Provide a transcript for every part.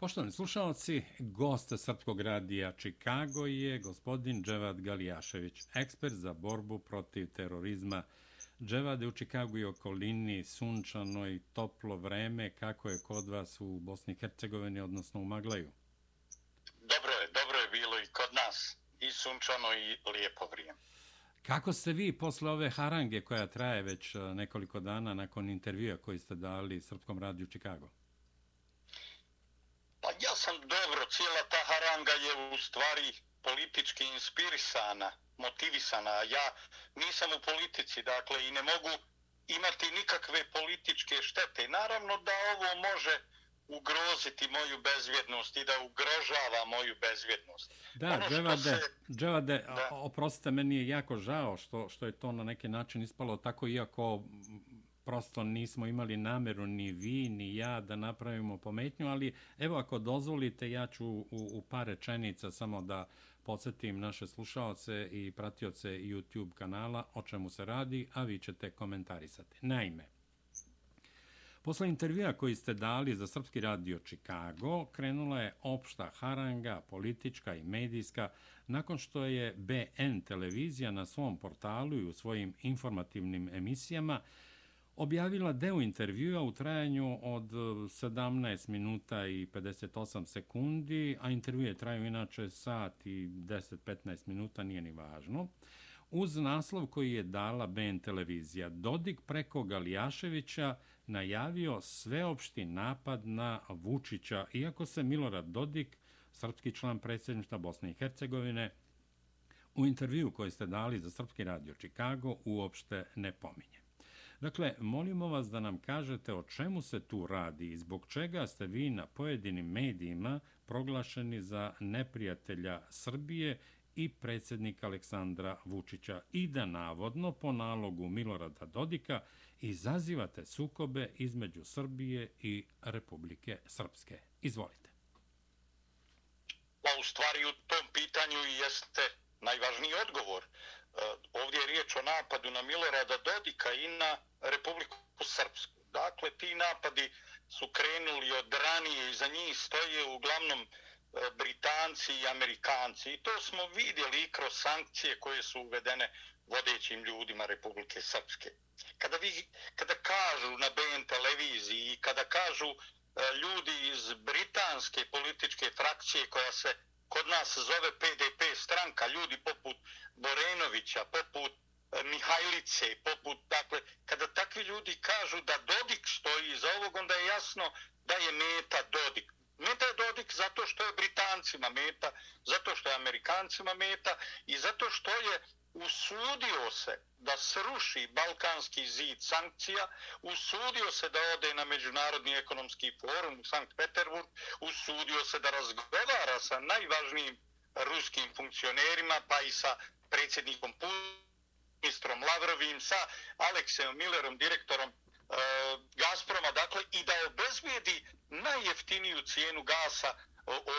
Poštovani slušalci, gost Srpskog radija Chicago je gospodin Dževad Galijašević, ekspert za borbu protiv terorizma. Dževad je u Chicago i okolini, sunčano i toplo vreme. Kako je kod vas u Bosni i Hercegovini, odnosno u Maglaju? Dobro je, dobro je bilo i kod nas. I sunčano i lijepo vrijeme. Kako ste vi posle ove harange koja traje već e, nekoliko dana nakon intervjua koji ste dali Srpskom radiju Chicago? Ja sam dobro, cijela ta haranga je u stvari politički inspirisana, motivisana. Ja nisam u politici, dakle, i ne mogu imati nikakve političke štete. Naravno da ovo može ugroziti moju bezvjednost i da ugrožava moju bezvjednost. Da, ono Dževade, se... Dževade da. oprostite, meni je jako žao što, što je to na neki način ispalo tako, iako prosto nismo imali nameru ni vi ni ja da napravimo pometnju, ali evo ako dozvolite ja ću u, u par rečenica samo da podsjetim naše slušalce i pratioce YouTube kanala o čemu se radi, a vi ćete komentarisati. Naime, Posle intervjua koji ste dali za Srpski radio Chicago, krenula je opšta haranga, politička i medijska, nakon što je BN televizija na svom portalu i u svojim informativnim emisijama objavila deo intervjua u trajanju od e, 17 minuta i 58 sekundi, a intervjue traju inače sat i 10-15 minuta, nije ni važno, uz naslov koji je dala BN televizija. Dodik preko Galijaševića najavio sveopšti napad na Vučića, iako se Milorad Dodik, srpski član predsjedništva Bosne i Hercegovine, u intervju koji ste dali za Srpski radio Chicago uopšte ne pominje. Dakle, molimo vas da nam kažete o čemu se tu radi i zbog čega ste vi na pojedinim medijima proglašeni za neprijatelja Srbije i predsjednika Aleksandra Vučića i da navodno po nalogu Milorada Dodika izazivate sukobe između Srbije i Republike Srpske. Izvolite. Pa u stvari u tom pitanju jeste najvažniji odgovor. E, ovdje je riječ o napadu na Milorada Dodika i na Republiku Srpsku. Dakle, ti napadi su krenuli od ranije i za njih stoje uglavnom e, Britanci i Amerikanci. I to smo vidjeli i kroz sankcije koje su uvedene vodećim ljudima Republike Srpske. Kada, vi, kada kažu na BN televiziji i kada kažu e, ljudi iz britanske političke frakcije koja se kod nas zove PDP stranka, ljudi poput Borenovića, poput E, Mihajlice, poput, dakle, kada takvi ljudi kažu da Dodik stoji iza ovog, onda je jasno da je meta Dodik. Meta je Dodik zato što je Britancima meta, zato što je Amerikancima meta i zato što je usudio se da sruši balkanski zid sankcija, usudio se da ode na Međunarodni ekonomski forum u Sankt Peterburg, usudio se da razgovara sa najvažnijim ruskim funkcionerima, pa i sa predsjednikom ministrom Lavrovim, sa Aleksejom Millerom, direktorom E, Gazproma, dakle, i da obezbijedi najjeftiniju cijenu gasa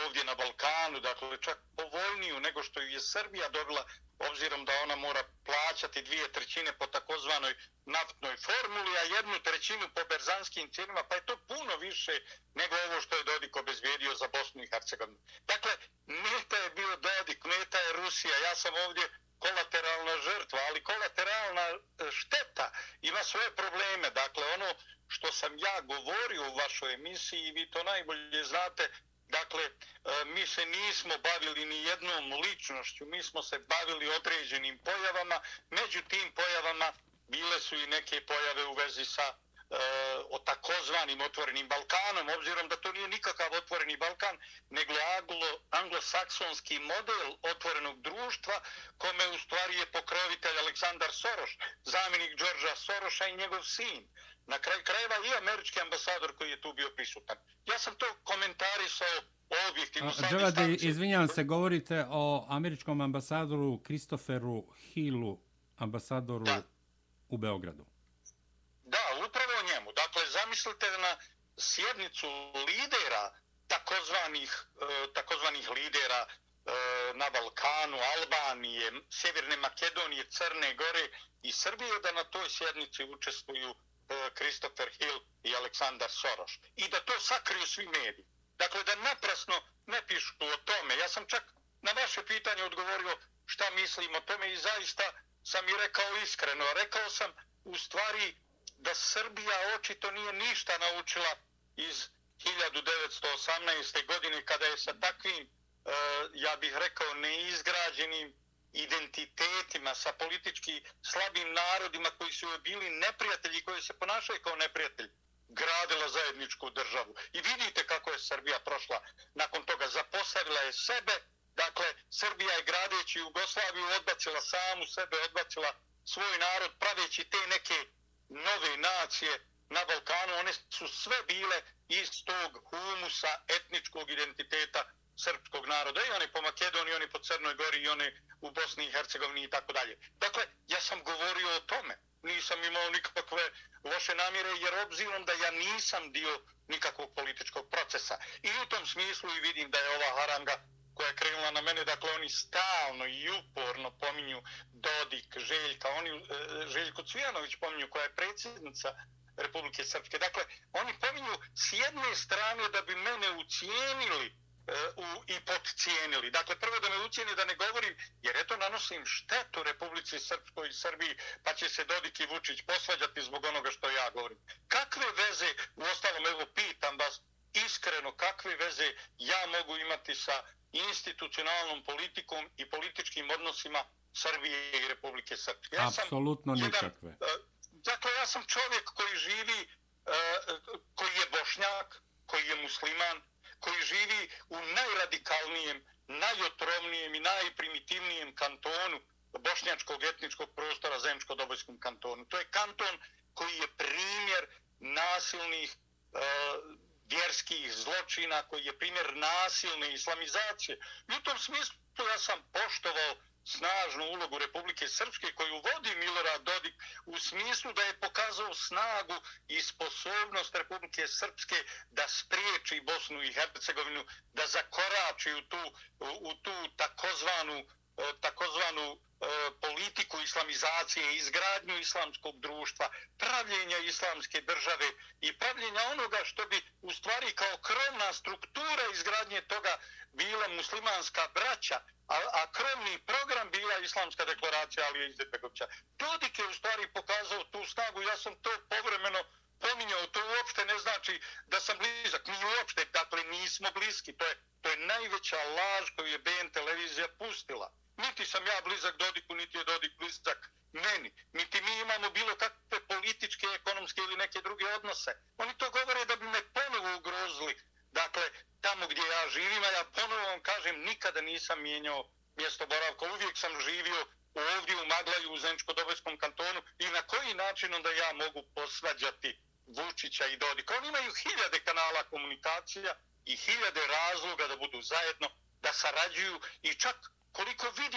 ovdje na Balkanu, dakle, čak povoljniju nego što je Srbija dobila, obzirom da ona mora plaćati dvije trećine po takozvanoj naftnoj formuli, a jednu trećinu po berzanskim cijenima, pa je to puno više nego ovo što je Dodik obezbijedio za Bosnu i Hercegovinu. Dakle, meta je bio Dodik, meta je Rusija, ja sam ovdje kolateralna žrtva, ali kolateralna e, šteta ima svoje probleme. Dakle, ono što sam ja govorio u vašoj emisiji, vi to najbolje znate, dakle, e, mi se nismo bavili ni jednom ličnošću, mi smo se bavili određenim pojavama, među tim pojavama bile su i neke pojave u vezi sa o takozvanim otvorenim Balkanom, obzirom da to nije nikakav otvoreni Balkan, nego anglo, anglosaksonski model otvorenog društva, kome u stvari je pokrovitelj Aleksandar Soroš, zamjenik Đorđa Soroša i njegov sin. Na kraju krajeva i američki ambasador koji je tu bio prisutan. Ja sam to komentarisao objektivno. Džavade, izvinjavam se, govorite o američkom ambasadoru Kristoferu Hillu, ambasadoru da. u Beogradu. Da, upravo njemu. Dakle, zamislite na sjednicu lidera takozvanih, e, takozvanih lidera e, na Balkanu, Albanije, Sjeverne Makedonije, Crne Gore i Srbije, da na toj sjednici učestvuju e, Christopher Hill i Aleksandar Soroš. I da to sakriju svi mediji. Dakle, da naprasno ne pišu o tome. Ja sam čak na vaše pitanje odgovorio šta mislim o tome i zaista sam i rekao iskreno. Rekao sam u stvari da Srbija očito nije ništa naučila iz 1918. godine kada je sa takvim, e, ja bih rekao, neizgrađenim identitetima, sa politički slabim narodima koji su bili neprijatelji, koji se ponašaju kao neprijatelji, gradila zajedničku državu. I vidite kako je Srbija prošla. Nakon toga zapostavila je sebe, dakle, Srbija je gradeći Jugoslaviju odbacila samu sebe, odbacila svoj narod, praveći te neke nove nacije na Balkanu, one su sve bile iz tog humusa etničkog identiteta srpskog naroda. I oni po Makedoniji, oni po Crnoj Gori, i oni u Bosni i Hercegovini i tako dalje. Dakle, ja sam govorio o tome. Nisam imao nikakve loše namjere, jer obzirom da ja nisam dio nikakvog političkog procesa. I u tom smislu i vidim da je ova haranga koja je krenula na mene, dakle oni stalno i uporno pominju Dodik, Željka, oni e, Željko Cvijanović pominju koja je predsjednica Republike Srpske. Dakle, oni pominju s jedne strane da bi mene ucijenili e, u, i podcijenili. Dakle, prvo da me ucijeni da ne govorim, jer eto nanosim štetu Republici Srpskoj i Srbiji, pa će se Dodik i Vučić posvađati zbog onoga što ja govorim. Kakve veze, u ostalom, evo pitam vas, iskreno, kakve veze ja mogu imati sa institucionalnom politikom i političkim odnosima Srbije i Republike Srpske. Ja Apsolutno sam nikakve. Jedan, dakle, ja sam čovjek koji živi, koji je bošnjak, koji je musliman, koji živi u najradikalnijem, najotrovnijem i najprimitivnijem kantonu bošnjačkog etničkog prostora Zemčko-Dobojskom kantonu. To je kanton koji je primjer nasilnih vjerskih zločina, koji je primjer nasilne islamizacije. I u tom smislu ja sam poštovao snažnu ulogu Republike Srpske koju vodi Milorad Dodik u smislu da je pokazao snagu i sposobnost Republike Srpske da spriječi Bosnu i Hercegovinu, da zakorači u tu, u tu takozvanu takozvanu E, politiku islamizacije, izgradnju islamskog društva, pravljenja islamske države i pravljenja onoga što bi u stvari kao krovna struktura izgradnje toga bila muslimanska braća, a, a krovni program bila islamska deklaracija Alija Izetbegovića. Dodik je u stvari pokazao tu snagu, ja sam to povremeno pominjao, to uopšte ne znači da sam blizak, mi uopšte, dakle nismo bliski, to je, to je najveća laž koju je BN televizija pustila niti sam ja blizak Dodiku, niti je Dodik blizak meni, niti mi imamo bilo kakve političke, ekonomske ili neke druge odnose. Oni to govore da bi me ponovo ugrozili. Dakle, tamo gdje ja živim, a ja ponovo vam kažem, nikada nisam mijenjao mjesto boravka. Uvijek sam živio ovdje u Maglaju, u Zemčko-Dobojskom kantonu i na koji način onda ja mogu posvađati Vučića i Dodika. Oni imaju hiljade kanala komunikacija i hiljade razloga da budu zajedno, da sarađuju i čak koliko vidim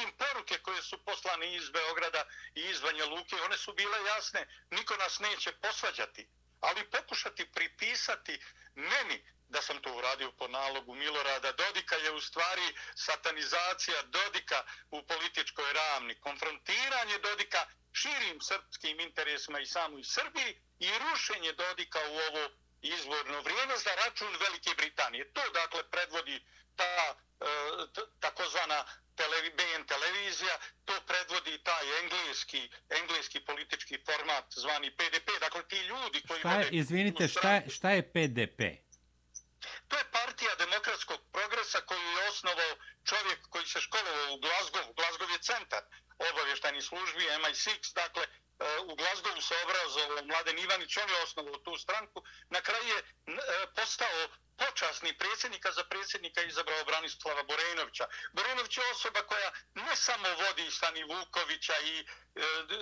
koje i iz Beograda i iz Banja Luke, one su bile jasne, niko nas neće posvađati, ali pokušati pripisati meni da sam to uradio po nalogu Milorada Dodika je u stvari satanizacija Dodika u političkoj ravni, konfrontiranje Dodika širim srpskim interesima i samoj Srbiji i rušenje Dodika u ovo izvorno vrijeme za račun Velike Britanije. To dakle predvodi ta e, takozvana televi, BN televizija, to predvodi taj engleski, engleski politički format zvani PDP. Dakle, ti ljudi koji... Šta je, izvinite, šta je, šta je PDP? To je partija demokratskog progresa koju je osnovao čovjek koji se školovao u Glasgow. Glasgow je centar obavještajnih službi, MI6, dakle, E, u Glazgovu se obrazovao Mladen Ivanić, on je osnovao tu stranku. Na kraju je e, postao počasni predsjednika za predsjednika izabrao Branislava Borenovića. Borenović je osoba koja ne samo vodi Stani Vukovića i e,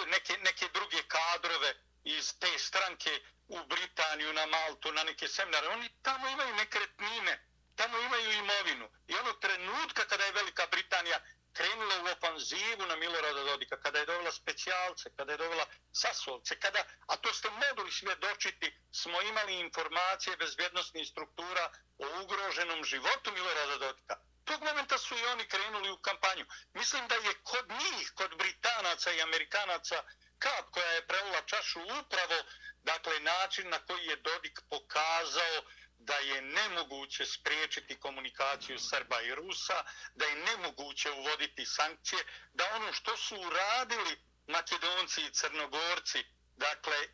neke, neke druge kadrove iz te stranke u Britaniju, na Maltu, na neke seminare. Oni tamo imaju nekretnine, tamo imaju imovinu. I onog trenutka kada je Velika Britanija krenula u ofanzivu na Milorada Dodika, kada je dovela specijalce, kada je dovela sasovce, kada, a to ste mogli svjedočiti, smo imali informacije bezbjednostnih struktura o ugroženom životu Milorada Dodika. Tog momenta su i oni krenuli u kampanju. Mislim da je kod njih, kod Britanaca i Amerikanaca, kap koja je prelila čašu upravo, dakle, način na koji je Dodik pokazao da je nemoguće spriječiti komunikaciju Srba i Rusa, da je nemoguće uvoditi sankcije, da ono što su uradili Makedonci i Crnogorci, dakle, e,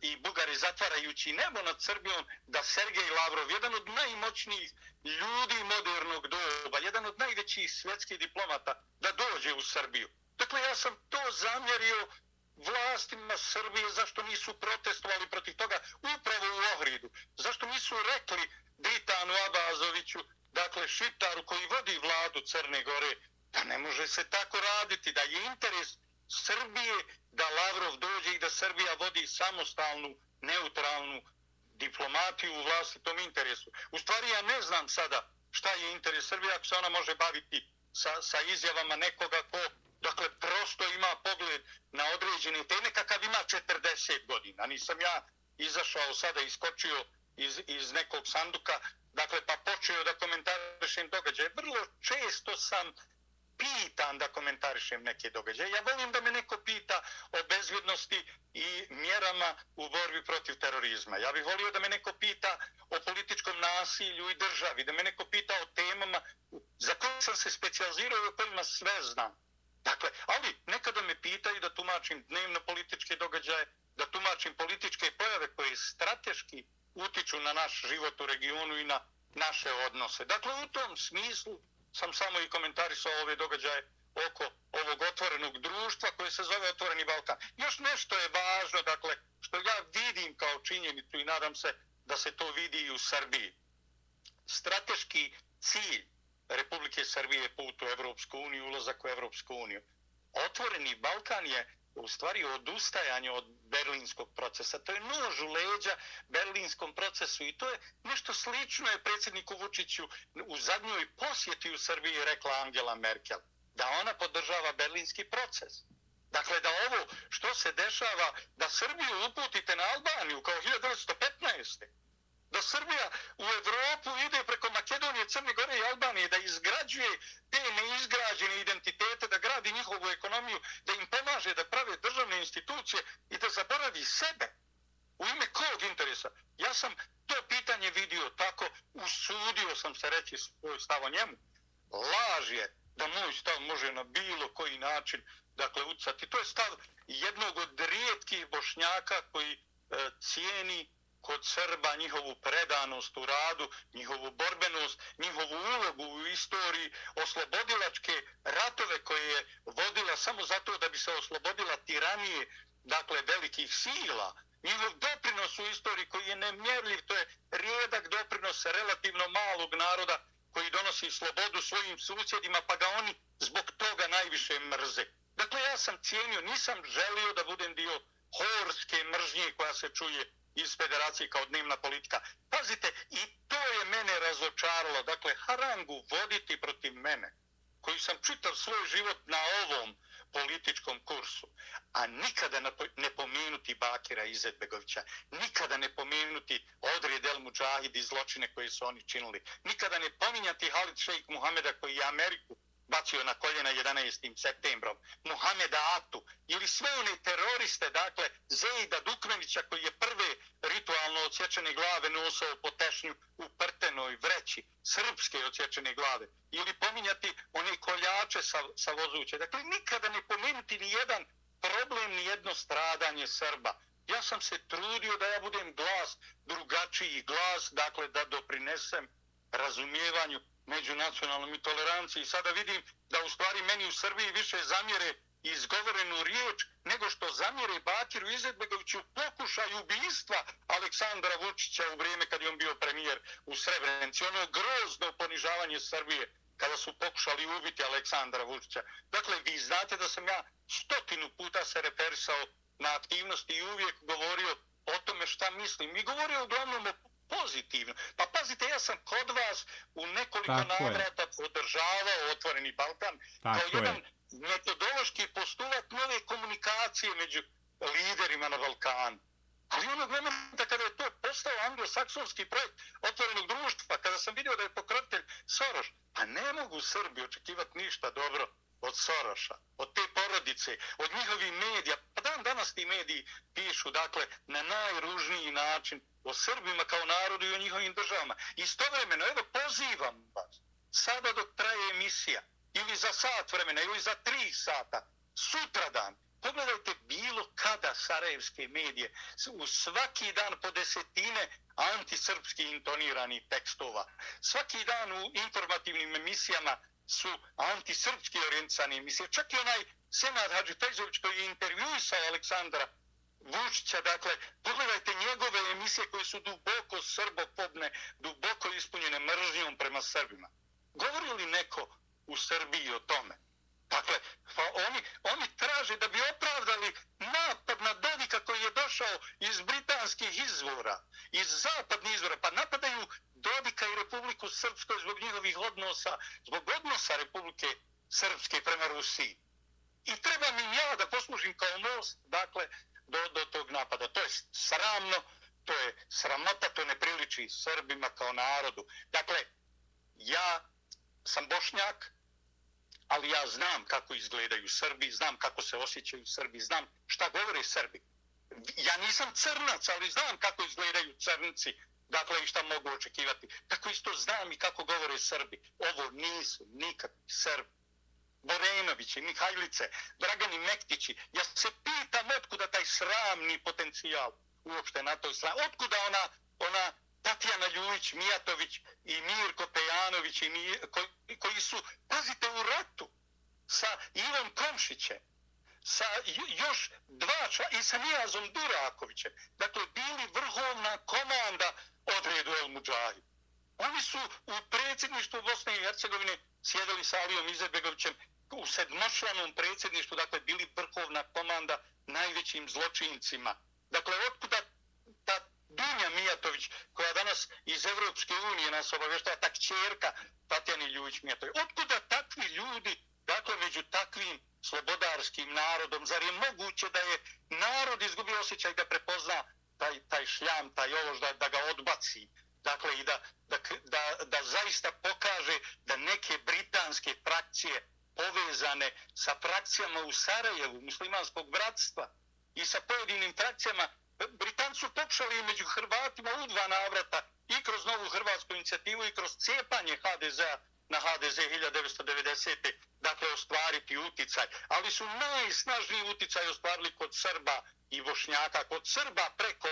i Bugari zatvarajući nebo nad Srbijom, da Sergej Lavrov, jedan od najmoćnijih ljudi modernog doba, jedan od najvećih svjetskih diplomata, da dođe u Srbiju. Dakle, ja sam to zamjerio vlastima Srbije, zašto nisu protestovali protiv toga upravo u Ohridu. Zašto nisu rekli Britanu Abazoviću, dakle Šiptaru koji vodi vladu Crne Gore, da ne može se tako raditi, da je interes Srbije da Lavrov dođe i da Srbija vodi samostalnu, neutralnu diplomatiju u vlastitom interesu. U stvari ja ne znam sada šta je interes Srbije ako se ona može baviti sa, sa izjavama nekoga ko Dakle, prosto ima pogled na određene teme kakav ima 40 godina. Nisam ja izašao sada, iskočio iz, iz nekog sanduka, dakle, pa počeo da komentarišem događaje. Vrlo često sam pitan da komentarišem neke događaje. Ja volim da me neko pita o bezvjednosti i mjerama u borbi protiv terorizma. Ja bih volio da me neko pita o političkom nasilju i državi, da me neko pita o temama za koje sam se specializirao i o kojima sve znam. Dakle, ali nekada me pitaju da tumačim dnevno političke događaje, da tumačim političke pojave koje strateški utiču na naš život u regionu i na naše odnose. Dakle, u tom smislu sam samo i komentarisao ove događaje oko ovog otvorenog društva koje se zove Otvoreni Balkan. Još nešto je važno, dakle, što ja vidim kao činjenicu i nadam se da se to vidi i u Srbiji. Strateški cilj Republike Srbije put u Evropsku uniju, ulazak u Evropsku uniju. Otvoreni Balkan je u stvari odustajanje od berlinskog procesa. To je nož u leđa berlinskom procesu i to je nešto slično je predsjedniku Vučiću u zadnjoj posjeti u Srbiji rekla Angela Merkel. Da ona podržava berlinski proces. Dakle, da ovo što se dešava, da Srbiju uputite na Albaniju kao 1915 da Srbija u Evropu ide preko Makedonije, Crne Gore i Albanije, da izgrađuje te neizgrađene identitete, da gradi njihovu ekonomiju, da im pomaže da prave državne institucije i da zaboravi sebe. U ime kog interesa? Ja sam to pitanje vidio tako, usudio sam se reći svoj stav o njemu. Laž je da moj stav može na bilo koji način dakle, ucati. To je stav jednog od rijetkih bošnjaka koji e, cijeni kod Srba njihovu predanost u radu, njihovu borbenost, njihovu ulogu u istoriji, oslobodilačke ratove koje je vodila samo zato da bi se oslobodila tiranije, dakle, velikih sila, njihov doprinos u istoriji koji je nemjerljiv, to je rijedak doprinos relativno malog naroda koji donosi slobodu svojim susjedima, pa ga oni zbog toga najviše mrze. Dakle, ja sam cijenio, nisam želio da budem dio horske mržnje koja se čuje iz federacije kao dnevna politika. Pazite, i to je mene razočaralo. Dakle, harangu voditi protiv mene, koji sam čitav svoj život na ovom političkom kursu, a nikada ne pomenuti Bakira Izetbegovića, nikada ne pomenuti Odri Del Mujahid i zločine koje su oni činili, nikada ne pominjati Halid Šejk Muhameda koji je Ameriku bacio na koljena 11. septembrom, Muhameda Atu ili sve one teroriste, dakle, Zeida Dukmenića koji je prve ritualno odsječene glave nosao po tešnju u prtenoj vreći, srpske odsječene glave, ili pominjati one koljače sa, sa vozuće. Dakle, nikada ne pomenuti ni jedan problem, ni jedno stradanje Srba. Ja sam se trudio da ja budem glas, drugačiji glas, dakle, da doprinesem razumijevanju međunacionalnom i toleranciji. Sada vidim da u stvari meni u Srbiji više zamjere izgovorenu riječ nego što zamjere Bakiru Izetbegoviću pokušaj ubijstva Aleksandra Vučića u vrijeme kad je on bio premijer u Srebrenici. Ono grozno ponižavanje Srbije kada su pokušali ubiti Aleksandra Vučića. Dakle, vi znate da sam ja stotinu puta se referisao na aktivnosti i uvijek govorio o tome šta mislim. I govorio uglavnom o pozitivno. Pa pazite, ja sam kod vas u nekoliko Tako navrata je. podržavao Otvoreni Balkan Tako kao jedan je. metodološki postulat nove komunikacije među liderima na Balkanu. Ali onog momenta kada je to postao anglosaksonski projekt otvorenog društva, kada sam vidio da je pokrovitelj Soros, pa ne mogu Srbi očekivati ništa dobro od Soroša, od te porodice, od njihovih medija. Pa dan danas ti mediji pišu, dakle, na najružniji način o Srbima kao narodu i o njihovim državama. Istovremeno, evo, pozivam vas, sada dok traje emisija, ili za sat vremena, ili za tri sata, sutradan, pogledajte bilo kada sarajevske medije, u svaki dan po desetine antisrpski intonirani tekstova. Svaki dan u informativnim emisijama su antisrpski orijentisani misle. Čak i onaj Senad Hadži Tajzović koji je intervjuisao Aleksandra Vučića, dakle, pogledajte njegove emisije koje su duboko srbopobne, duboko ispunjene mržnjom prema Srbima. Govori li neko u Srbiji o tome? Dakle, pa oni, oni traže da bi opravdali napad na Dodika koji je došao iz britanskih izvora, iz zapadnih izvora, pa napadaju Dodika i Republiku Srpskoj zbog njihovih odnosa, zbog odnosa Republike Srpske prema Rusiji. I treba mi ja da poslužim kao most, dakle, do, do tog napada. To je sramno, to je sramota, to ne priliči Srbima kao narodu. Dakle, ja sam Bošnjak, ali ja znam kako izgledaju Srbi, znam kako se osjećaju Srbi, znam šta govore Srbi. Ja nisam crnac, ali znam kako izgledaju crnci, dakle i šta mogu očekivati. Tako isto znam i kako govore Srbi. Ovo nisu nikakvi Srbi. Borenovići, Mihajlice, Dragani Mektići. Ja se pitam otkuda taj sramni potencijal uopšte na toj strani. Otkuda ona, ona Tatjana Ljuvić, Mijatović i Mirko Pejanović i Mir, koji, koji su, pazite, u ratu sa Ivom Komšićem, sa još dva čla, i sa Nijazom Durakovićem. Dakle, bili vrhovni odredu Oni su u predsjedništvu Bosne i Hercegovine sjedali sa Alijom Izetbegovićem u sedmočlanom predsjedništvu, dakle, bili vrhovna komanda najvećim zločincima. Dakle, otkuda ta Dunja Mijatović, koja danas iz Evropske unije nas obavještava, ta čerka Tatjani Ljuvić Mijatović. Otkuda takvi ljudi, dakle, među takvim slobodarskim narodom, zar je moguće da je narod izgubio osjećaj da prepozna taj, taj šljam, taj olož, da, da ga odbaci, dakle, i da, da, da, da zaista pokaže da neke britanske frakcije povezane sa frakcijama u Sarajevu, muslimanskog bratstva, i sa pojedinim frakcijama Britanci su pokušali među Hrvatima u dva navrata i kroz novu hrvatsku inicijativu i kroz cijepanje HDZ na HDZ 1990. Dakle, ostvariti uticaj. Ali su najsnažniji uticaj ostvarili kod Srba i Bošnjaka. Kod Srba preko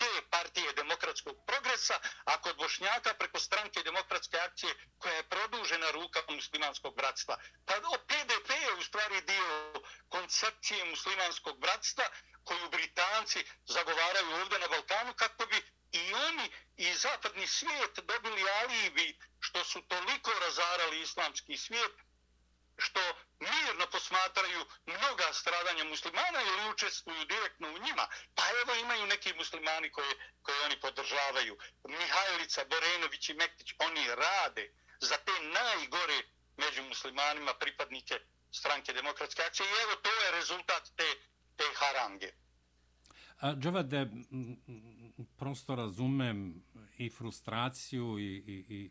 te partije demokratskog progresa, a kod Bošnjaka preko stranke demokratske akcije koja je produžena ruka muslimanskog bratstva. Pa PDP je u stvari dio koncepcije muslimanskog bratstva koju Britanci zagovaraju ovdje na Balkanu kako bi i oni i zapadni svijet dobili alibi što su toliko razarali islamski svijet što mirno posmatraju mnoga stradanja muslimana ili učestvuju direktno u njima. Pa evo imaju neki muslimani koje, koje oni podržavaju. Mihajlica, Borenović i Mektić, oni rade za te najgore među muslimanima pripadnike stranke demokratske akcije. I evo to je rezultat te te harange. A, Džavade, prosto razumem i frustraciju i, i, i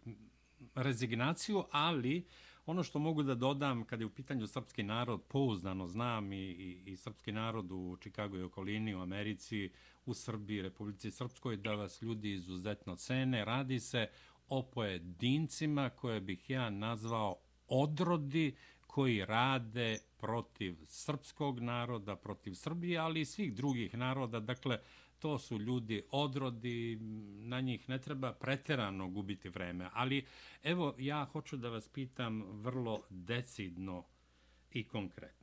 rezignaciju, ali ono što mogu da dodam kada je u pitanju srpski narod, pouzdano znam i, i, i srpski narod u Čikagu i okolini, u Americi, u Srbiji, Republici Srpskoj, da vas ljudi izuzetno cene. Radi se o pojedincima koje bih ja nazvao odrodi koji rade protiv srpskog naroda, protiv Srbije, ali i svih drugih naroda. Dakle, to su ljudi odrodi, na njih ne treba preterano gubiti vreme. Ali, evo, ja hoću da vas pitam vrlo decidno i konkretno.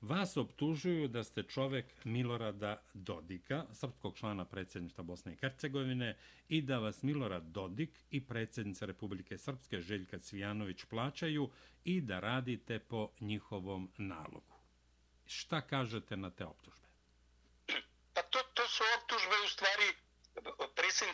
Vas optužuju da ste čovek Milorada Dodika, srpskog člana predsjedništva Bosne i Hercegovine, i da vas Milorad Dodik i predsjednica Republike Srpske Željka Cvijanović plaćaju i da radite po njihovom nalogu. Šta kažete na te optužbe? Pa to, to su optužbe u stvari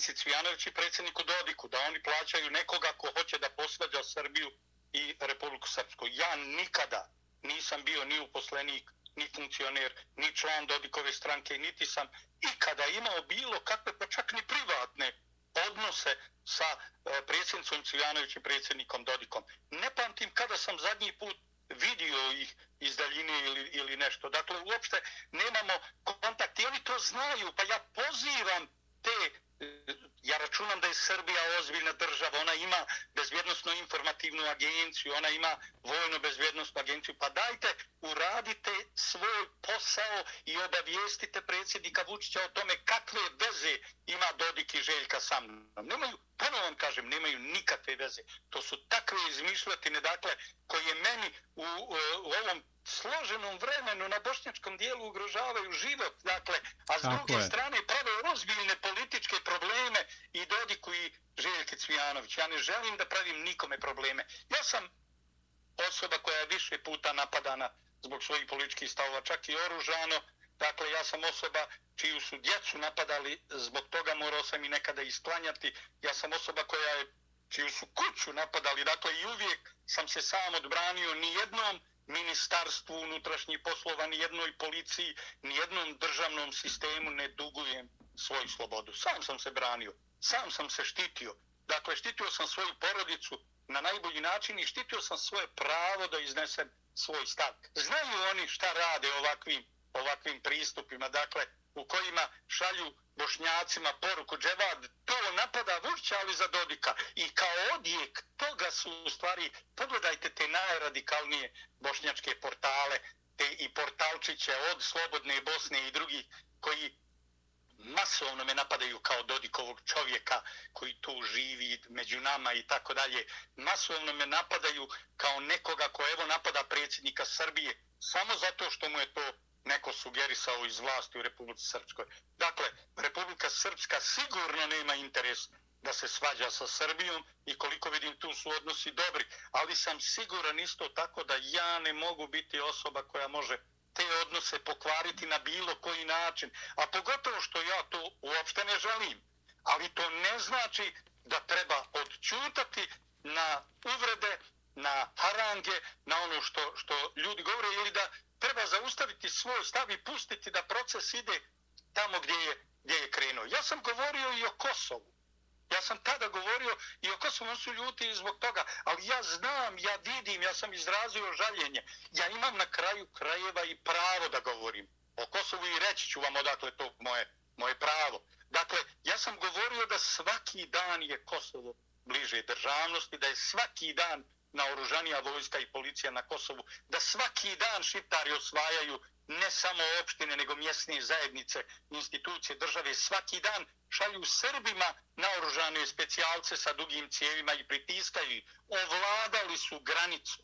predsjednici Cvijanović i predsjedniku Dodiku, da oni plaćaju nekoga ko hoće da posvađa Srbiju i Republiku Srpsku. Ja nikada nisam bio ni uposlenik, ni funkcioner, ni član Dodikove stranke, niti sam ikada imao bilo kakve, pa čak ni privatne odnose sa e, predsjednicom Cvijanović i predsjednikom Dodikom. Ne pamtim kada sam zadnji put vidio ih iz daljine ili, ili nešto. Dakle, uopšte nemamo kontakt i oni to znaju, pa ja pozivam te ja računam da je Srbija ozbiljna država, ona ima bezbjednostno informativnu agenciju, ona ima vojno bezbjednostnu agenciju, pa dajte, uradite svoj posao i obavijestite predsjednika Vučića o tome kakve veze ima Dodik i Željka sa mnom. Nemaju, ponovno vam kažem, nemaju nikakve veze. To su takve izmišljatine, dakle, koje meni u, u, u ovom složenom vremenu na bošnjačkom dijelu ugrožavaju život, dakle, a s Tako druge je. strane prave ozbiljne političke probleme i Dodiku i Željke Cvijanović. Ja ne želim da pravim nikome probleme. Ja sam osoba koja je više puta napadana zbog svojih političkih stavova, čak i oružano. Dakle, ja sam osoba čiju su djecu napadali, zbog toga morao sam i nekada isklanjati. Ja sam osoba koja je čiju su kuću napadali, dakle i uvijek sam se sam odbranio ni jednom ministarstvu unutrašnjih poslova, ni jednoj policiji, ni jednom državnom sistemu ne dugujem svoju slobodu. Sam sam se branio, sam sam se štitio. Dakle, štitio sam svoju porodicu na najbolji način i štitio sam svoje pravo da iznesem svoj stav. Znaju oni šta rade ovakvim, ovakvim pristupima, dakle, u kojima šalju bošnjacima poruku dževad, to napada Vučića, ali za Dodika. I kao odjek toga su u stvari, pogledajte te najradikalnije bošnjačke portale, te i portalčiće od Slobodne Bosne i drugih koji masovno me napadaju kao Dodikovog čovjeka koji tu živi među nama i tako dalje. Masovno me napadaju kao nekoga ko evo napada predsjednika Srbije samo zato što mu je to neko sugerisao iz vlasti u Republici Srpskoj. Dakle, Republika Srpska sigurno nema interes da se svađa sa Srbijom i koliko vidim tu su odnosi dobri, ali sam siguran isto tako da ja ne mogu biti osoba koja može te odnose pokvariti na bilo koji način, a pogotovo što ja to uopšte ne želim. Ali to ne znači da treba odčutati na uvrede, na harange, na ono što, što ljudi govore ili da treba zaustaviti svoj stav i pustiti da proces ide tamo gdje je, gdje je krenuo. Ja sam govorio i o Kosovu. Ja sam tada govorio i o su su ljuti zbog toga, ali ja znam, ja vidim, ja sam izrazio žaljenje. Ja imam na kraju krajeva i pravo da govorim o Kosovu i reći ću vam odakle to moje, moje pravo. Dakle, ja sam govorio da svaki dan je Kosovo bliže državnosti, da je svaki dan naoružanija vojska i policija na Kosovu, da svaki dan šiptari osvajaju ne samo opštine, nego mjesne zajednice, institucije države, svaki dan šalju Srbima naoružane specijalce sa dugim cijevima i pritiskaju. Ovladali su granicu,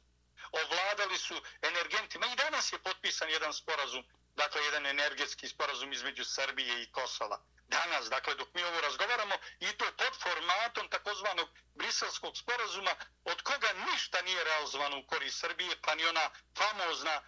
ovladali su energentima. I danas je potpisan jedan sporazum, dakle jedan energetski sporazum između Srbije i Kosova danas, dakle dok mi ovo razgovaramo, i to pod formatom takozvanog briselskog sporazuma, od koga ništa nije realizovano u korist Srbije, pa ni ona famozna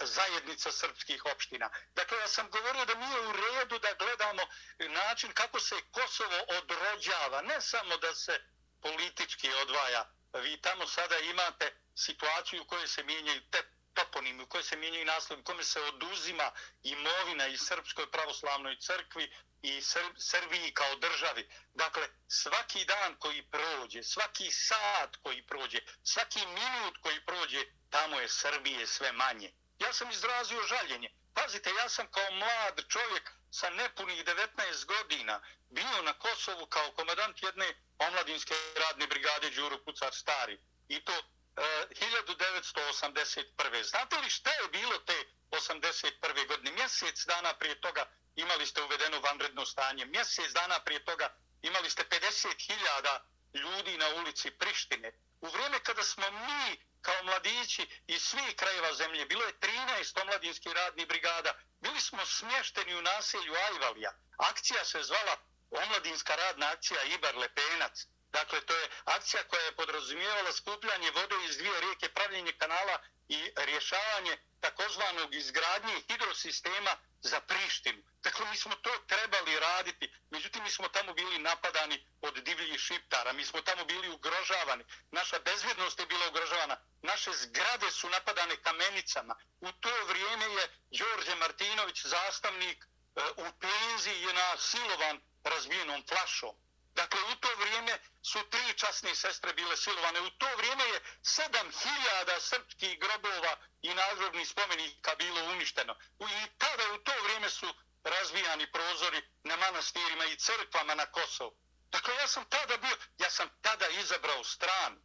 zajednica srpskih opština. Dakle, ja sam govorio da nije u redu da gledamo način kako se Kosovo odrođava, ne samo da se politički odvaja. Vi tamo sada imate situaciju u kojoj se mijenjaju te toponimi, u kojoj se mijenjaju naslovi, u kome se oduzima imovina i Srpskoj pravoslavnoj crkvi, i Srbiji kao državi. Dakle, svaki dan koji prođe, svaki sat koji prođe, svaki minut koji prođe, tamo je Srbije sve manje. Ja sam izrazio žaljenje. Pazite, ja sam kao mlad čovjek sa nepunih 19 godina bio na Kosovu kao komadant jedne omladinske radne brigade Đuro Pucar Stari. I to E, 1981. Znate li šta je bilo te 81. godine? Mjesec dana prije toga imali ste uvedeno vanredno stanje. Mjesec dana prije toga imali ste 50.000 ljudi na ulici Prištine. U vrijeme kada smo mi kao mladići iz svih krajeva zemlje, bilo je 13 omladinskih radnih brigada, bili smo smješteni u naselju Ajvalija. Akcija se zvala Omladinska radna akcija Ibar Lepenac. Dakle, to je akcija koja je podrazumijevala skupljanje vode iz dvije rijeke, pravljenje kanala i rješavanje takozvanog izgradnje hidrosistema za Prištinu. Dakle, mi smo to trebali raditi. Međutim, mi smo tamo bili napadani od divljih šiptara. Mi smo tamo bili ugrožavani. Naša bezvjednost je bila ugrožavana. Naše zgrade su napadane kamenicama. U to vrijeme je Đorđe Martinović, zastavnik e, u penziji, je nasilovan razbijenom flašom. Dakle, u to vrijeme su tri časne sestre bile silovane. U to vrijeme je sedam hiljada srpskih grobova i nagrobnih spomenika bilo uništeno. I tada u to vrijeme su razvijani prozori na manastirima i crkvama na Kosovu. Dakle, ja sam tada bio, ja sam tada izabrao stranu.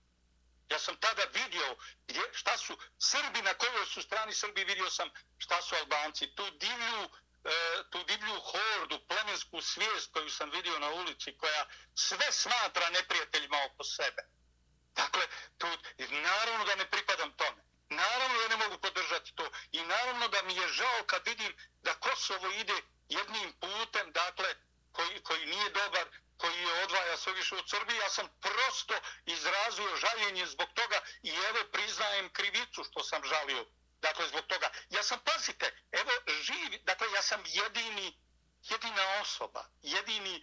Ja sam tada vidio gdje, šta su Srbi, na kojoj su strani Srbi, vidio sam šta su Albanci. Tu divlju E, tu divlju hordu, plemensku svijest koju sam vidio na ulici, koja sve smatra neprijateljima oko sebe. Dakle, tu, naravno da ne pripadam tome. Naravno da ne mogu podržati to. I naravno da mi je žao kad vidim da Kosovo ide jednim putem, dakle, koji, koji nije dobar, koji je odvaja sve više od Srbije. Ja sam prosto izrazio žaljenje zbog toga i evo priznajem krivicu što sam žalio Dakle, zbog toga. Ja sam, pazite, evo, živ, dakle, ja sam jedini, jedina osoba, jedini e,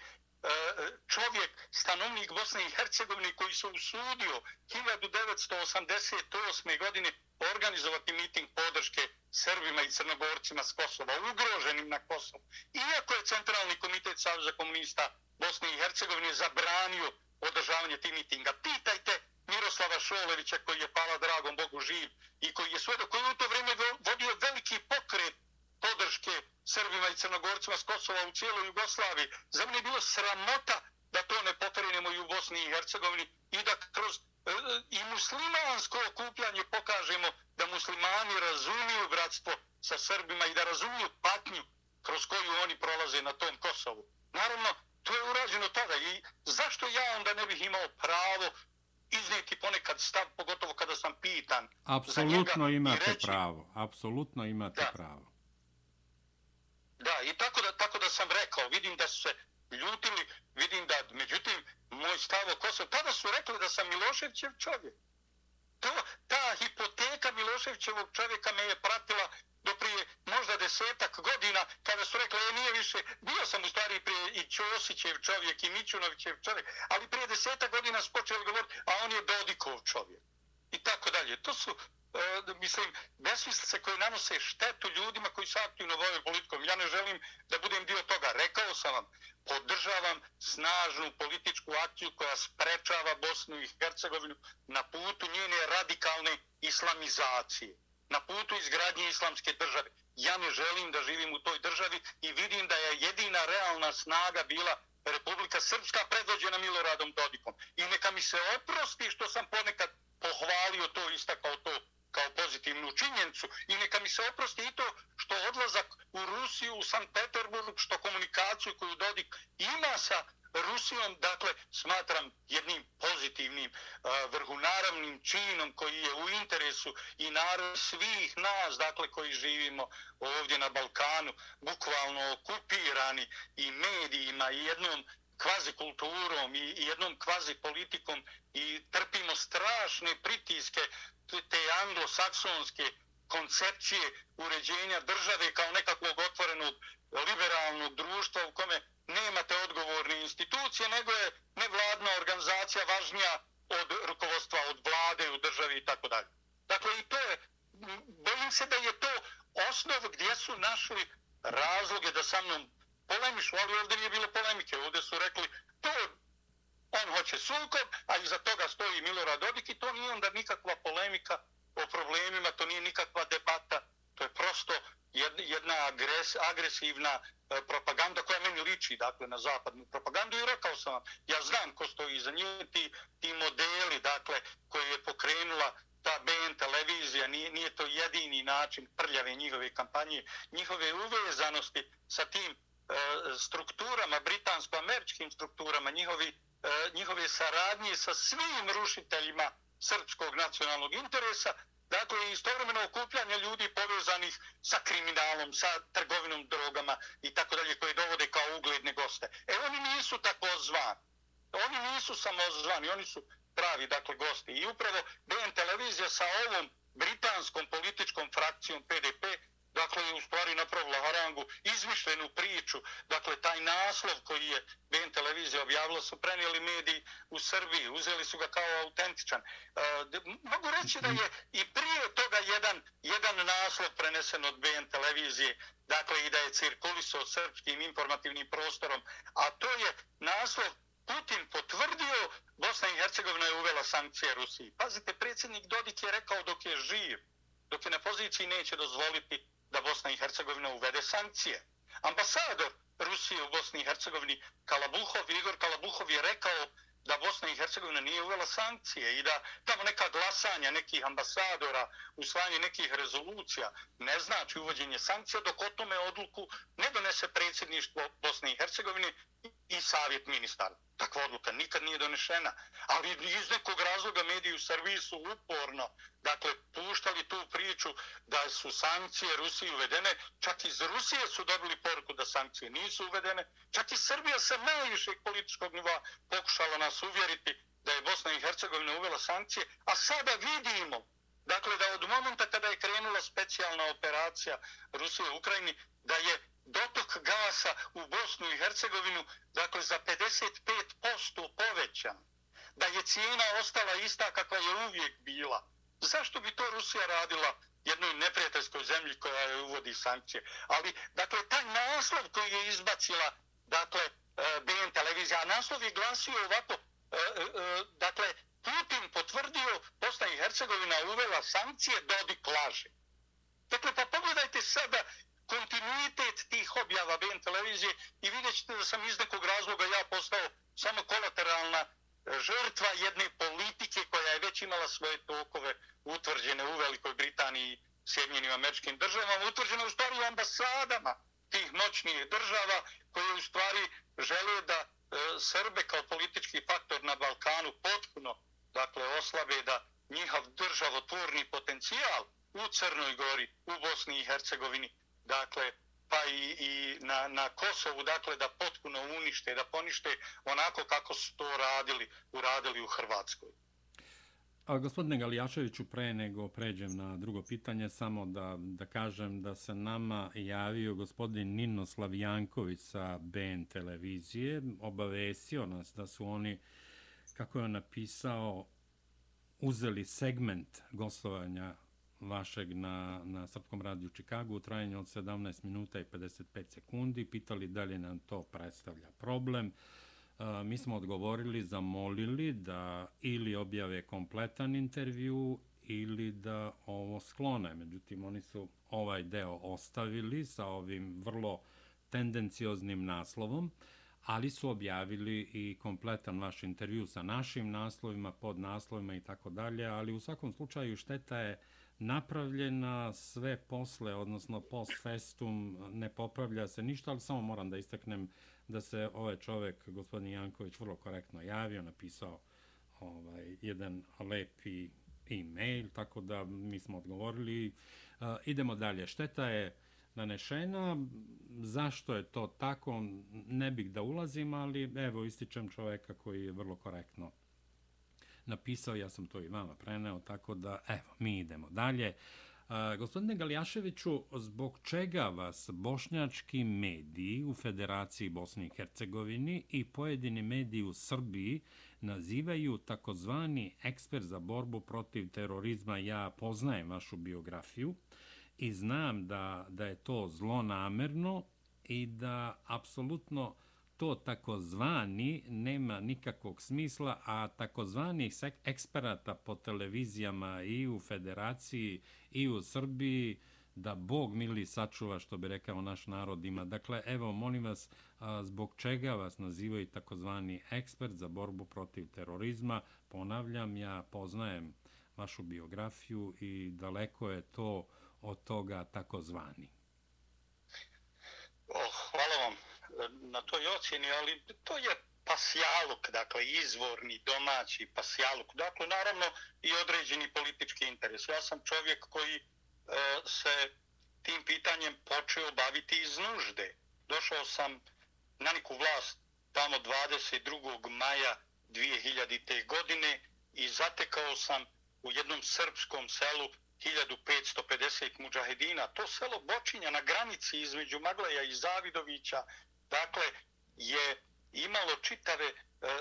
čovjek, stanovnik Bosne i Hercegovine koji se usudio 1988. godine organizovati miting podrške Srbima i Crnogorcima s Kosova, ugroženim na Kosovu. Iako je Centralni komitet Savjeza komunista Bosne i Hercegovine zabranio održavanje tih mitinga. Pitajte Miroslava Šolevića koji je pala dragom Bogu živ i koji je sve koji je u to vrijeme vodio veliki pokret podrške Srbima i Crnogorcima s Kosova u cijeloj Jugoslaviji. Za mene je bilo sramota da to ne pokrenemo i u Bosni i Hercegovini i da kroz e, i muslimansko okupljanje pokažemo da muslimani razumiju bratstvo sa Srbima i da razumiju patnju kroz koju oni prolaze na tom Kosovu. Naravno, to je urađeno tada i zašto ja onda ne bih imao pravo iznijeti ponekad stav, pogotovo kada sam pitan Apsolutno imate reći, pravo, apsolutno imate da. pravo. Da, i tako da, tako da sam rekao, vidim da su se ljutili, vidim da, međutim, moj stav o Kosovo, tada su rekli da sam Miloševićev čovjek. To, ta hipoteka Miloševićevog čovjeka me je pratila do prije možda desetak godina kada su rekli, e, nije više, bio sam u stvari prije i Ćosićev čovjek i Mićunovićev čovjek, ali prije desetak godina su počeli govoriti, a on je Dodikov čovjek. I tako dalje. To su, e, mislim, besmislice koje nanose štetu ljudima koji se aktivno vojaju politikom. Ja ne želim da budem dio toga. Rekao sam vam, podržavam snažnu političku akciju koja sprečava Bosnu i Hercegovinu na putu njene radikalne islamizacije na putu izgradnje islamske države. Ja ne želim da živim u toj državi i vidim da je jedina realna snaga bila Republika Srpska predvođena Miloradom Dodikom. I neka mi se oprosti što sam ponekad pohvalio to, istakao to kao pozitivnu činjenicu. I neka mi se oprosti i to što odlazak u Rusiju, u Sankt Peterburg, što komunikaciju koju Dodik ima sa Rusijom, dakle, smatram jednim pozitivnim vrhunaravnim činom koji je u interesu i narod svih nas, dakle, koji živimo ovdje na Balkanu, bukvalno okupirani i medijima i jednom kvazi kulturom i jednom kvazi politikom i trpimo strašne pritiske te anglosaksonske koncepcije uređenja države kao nekakvog otvorenog liberalnog društva u kome nemate odgovorne institucije, nego je nevladna organizacija važnija od rukovodstva, od vlade u državi i tako dalje. Dakle, i to je, bojim se da je to osnov gdje su našli razloge da sa mnom polemišu, ali ovdje nije bilo polemike. Ovdje su rekli, to on hoće sukob, a iza toga stoji Milorad Dodik i to nije onda nikakva polemika o problemima, to nije nikakva debata, to je prosto jedna agres, agresivna propaganda koja meni liči dakle, na zapadnu propagandu i rekao sam vam, ja znam ko stoji iza nje, ti, ti modeli dakle, koje je pokrenula ta BN televizija, nije, nije to jedini način prljave njihove kampanje, njihove uvezanosti sa tim e, strukturama, britansko-američkim strukturama, njihovi, e, njihove saradnje sa svim rušiteljima srpskog nacionalnog interesa, Dakle, istovremeno okupljanje ljudi povezanih sa kriminalom, sa trgovinom drogama i tako dalje, koji dovode kao ugledne goste. E, oni nisu tako zvani. Oni nisu samozvani, oni su pravi, dakle, gosti. I upravo BN televizija sa ovom britanskom političkom frakcijom PDP dakle, je u stvari napravila harangu, izmišljenu priču, dakle, taj naslov koji je BN televizija objavila, su prenijeli mediji u Srbiji, uzeli su ga kao autentičan. E, mogu reći da je i prije toga jedan, jedan naslov prenesen od BN televizije, dakle, i da je cirkulisao srpskim informativnim prostorom, a to je naslov Putin potvrdio, Bosna i Hercegovina je uvela sankcije Rusiji. Pazite, predsjednik Dodik je rekao dok je živ, dok je na poziciji neće dozvoliti da Bosna i Hercegovina uvede sankcije. Ambasador Rusije u Bosni i Hercegovini, Kalabuhov, Igor Kalabuhov je rekao da Bosna i Hercegovina nije uvela sankcije i da tamo neka glasanja nekih ambasadora, usvajanje nekih rezolucija ne znači uvođenje sankcija dok o tome odluku ne donese predsjedništvo Bosne i Hercegovine i savjet ministara. Takva odluka nikad nije donešena. Ali iz nekog razloga mediji u servisu uporno dakle, puštali tu priču da su sankcije Rusiji uvedene. Čak iz Rusije su dobili poruku da sankcije nisu uvedene. Čak i Srbija sa najvišeg političkog nivoa pokušala nas uvjeriti da je Bosna i Hercegovina uvela sankcije. A sada vidimo Dakle, da od momenta kada je krenula specijalna operacija Rusije u Ukrajini, da je dotok u Bosnu i Hercegovinu, dakle, za 55% povećan. Da je cijena ostala ista kakva je uvijek bila. Zašto bi to Rusija radila jednoj neprijateljskoj zemlji koja uvodi sankcije? Ali, dakle, taj naslov koji je izbacila, dakle, e, BN televizija, naslov je glasio ovako, e, e, dakle, Putin potvrdio, Bosna i Hercegovina uvela sankcije, Dodik laže. Dakle, pa pogledajte sada kontinuitet tih objava BN televizije i vidjet ćete da sam iz nekog razloga ja postao samo kolateralna e, žrtva jedne politike koja je već imala svoje tokove utvrđene u Velikoj Britaniji i Sjedinjenim američkim državama, utvrđene u stvari u ambasadama tih moćnih država koje u stvari žele da e, Srbe kao politički faktor na Balkanu potpuno dakle, oslabe da njihov državotvorni potencijal u Crnoj Gori, u Bosni i Hercegovini, dakle, pa i, i na, na Kosovu, dakle, da potpuno unište, da ponište onako kako su to radili, uradili u Hrvatskoj. A gospodine Galijaševiću, pre nego pređem na drugo pitanje, samo da, da kažem da se nama javio gospodin Nino Slavjanković sa BN televizije, obavesio nas da su oni kako je on napisao, uzeli segment gostovanja vašeg na, na Srpskom radiju Čikagu u trajanju od 17 minuta i 55 sekundi, pitali da li nam to predstavlja problem. E, mi smo odgovorili, zamolili da ili objave kompletan intervju ili da ovo sklone. Međutim, oni su ovaj deo ostavili sa ovim vrlo tendencioznim naslovom. Ali su objavili i kompletan vaš intervju sa našim naslovima, pod naslovima i tako dalje, ali u svakom slučaju šteta je napravljena sve posle, odnosno post festum, ne popravlja se ništa, ali samo moram da istaknem da se ovaj čovek, gospodin Janković, vrlo korektno javio, napisao ovaj, jedan lepi e-mail, tako da mi smo odgovorili. Uh, idemo dalje. Šteta je nanešena. Zašto je to tako, ne bih da ulazim, ali evo ističem čoveka koji je vrlo korektno napisao, ja sam to i vama preneo, tako da evo, mi idemo dalje. A, gospodine Galijaševiću, zbog čega vas bošnjački mediji u Federaciji Bosni i Hercegovini i pojedini mediji u Srbiji nazivaju takozvani ekspert za borbu protiv terorizma? Ja poznajem vašu biografiju i znam da, da je to zlonamerno i da apsolutno to takozvani nema nikakvog smisla, a takozvani eksperata po televizijama i u federaciji i u Srbiji, da Bog mili sačuva, što bi rekao naš narod ima. Dakle, evo, molim vas, zbog čega vas nazivaju takozvani ekspert za borbu protiv terorizma? Ponavljam, ja poznajem vašu biografiju i daleko je to od toga takozvani? Oh, hvala vam na toj ocjeni, ali to je pasjaluk, dakle izvorni, domaći pasjaluk. Dakle, naravno i određeni politički interes. Ja sam čovjek koji e, se tim pitanjem počeo baviti iz nužde. Došao sam na neku vlast tamo 22. maja 2000. godine i zatekao sam u jednom srpskom selu 1550 muđahedina. To selo Bočinja na granici između Magleja i Zavidovića, dakle, je imalo čitave e,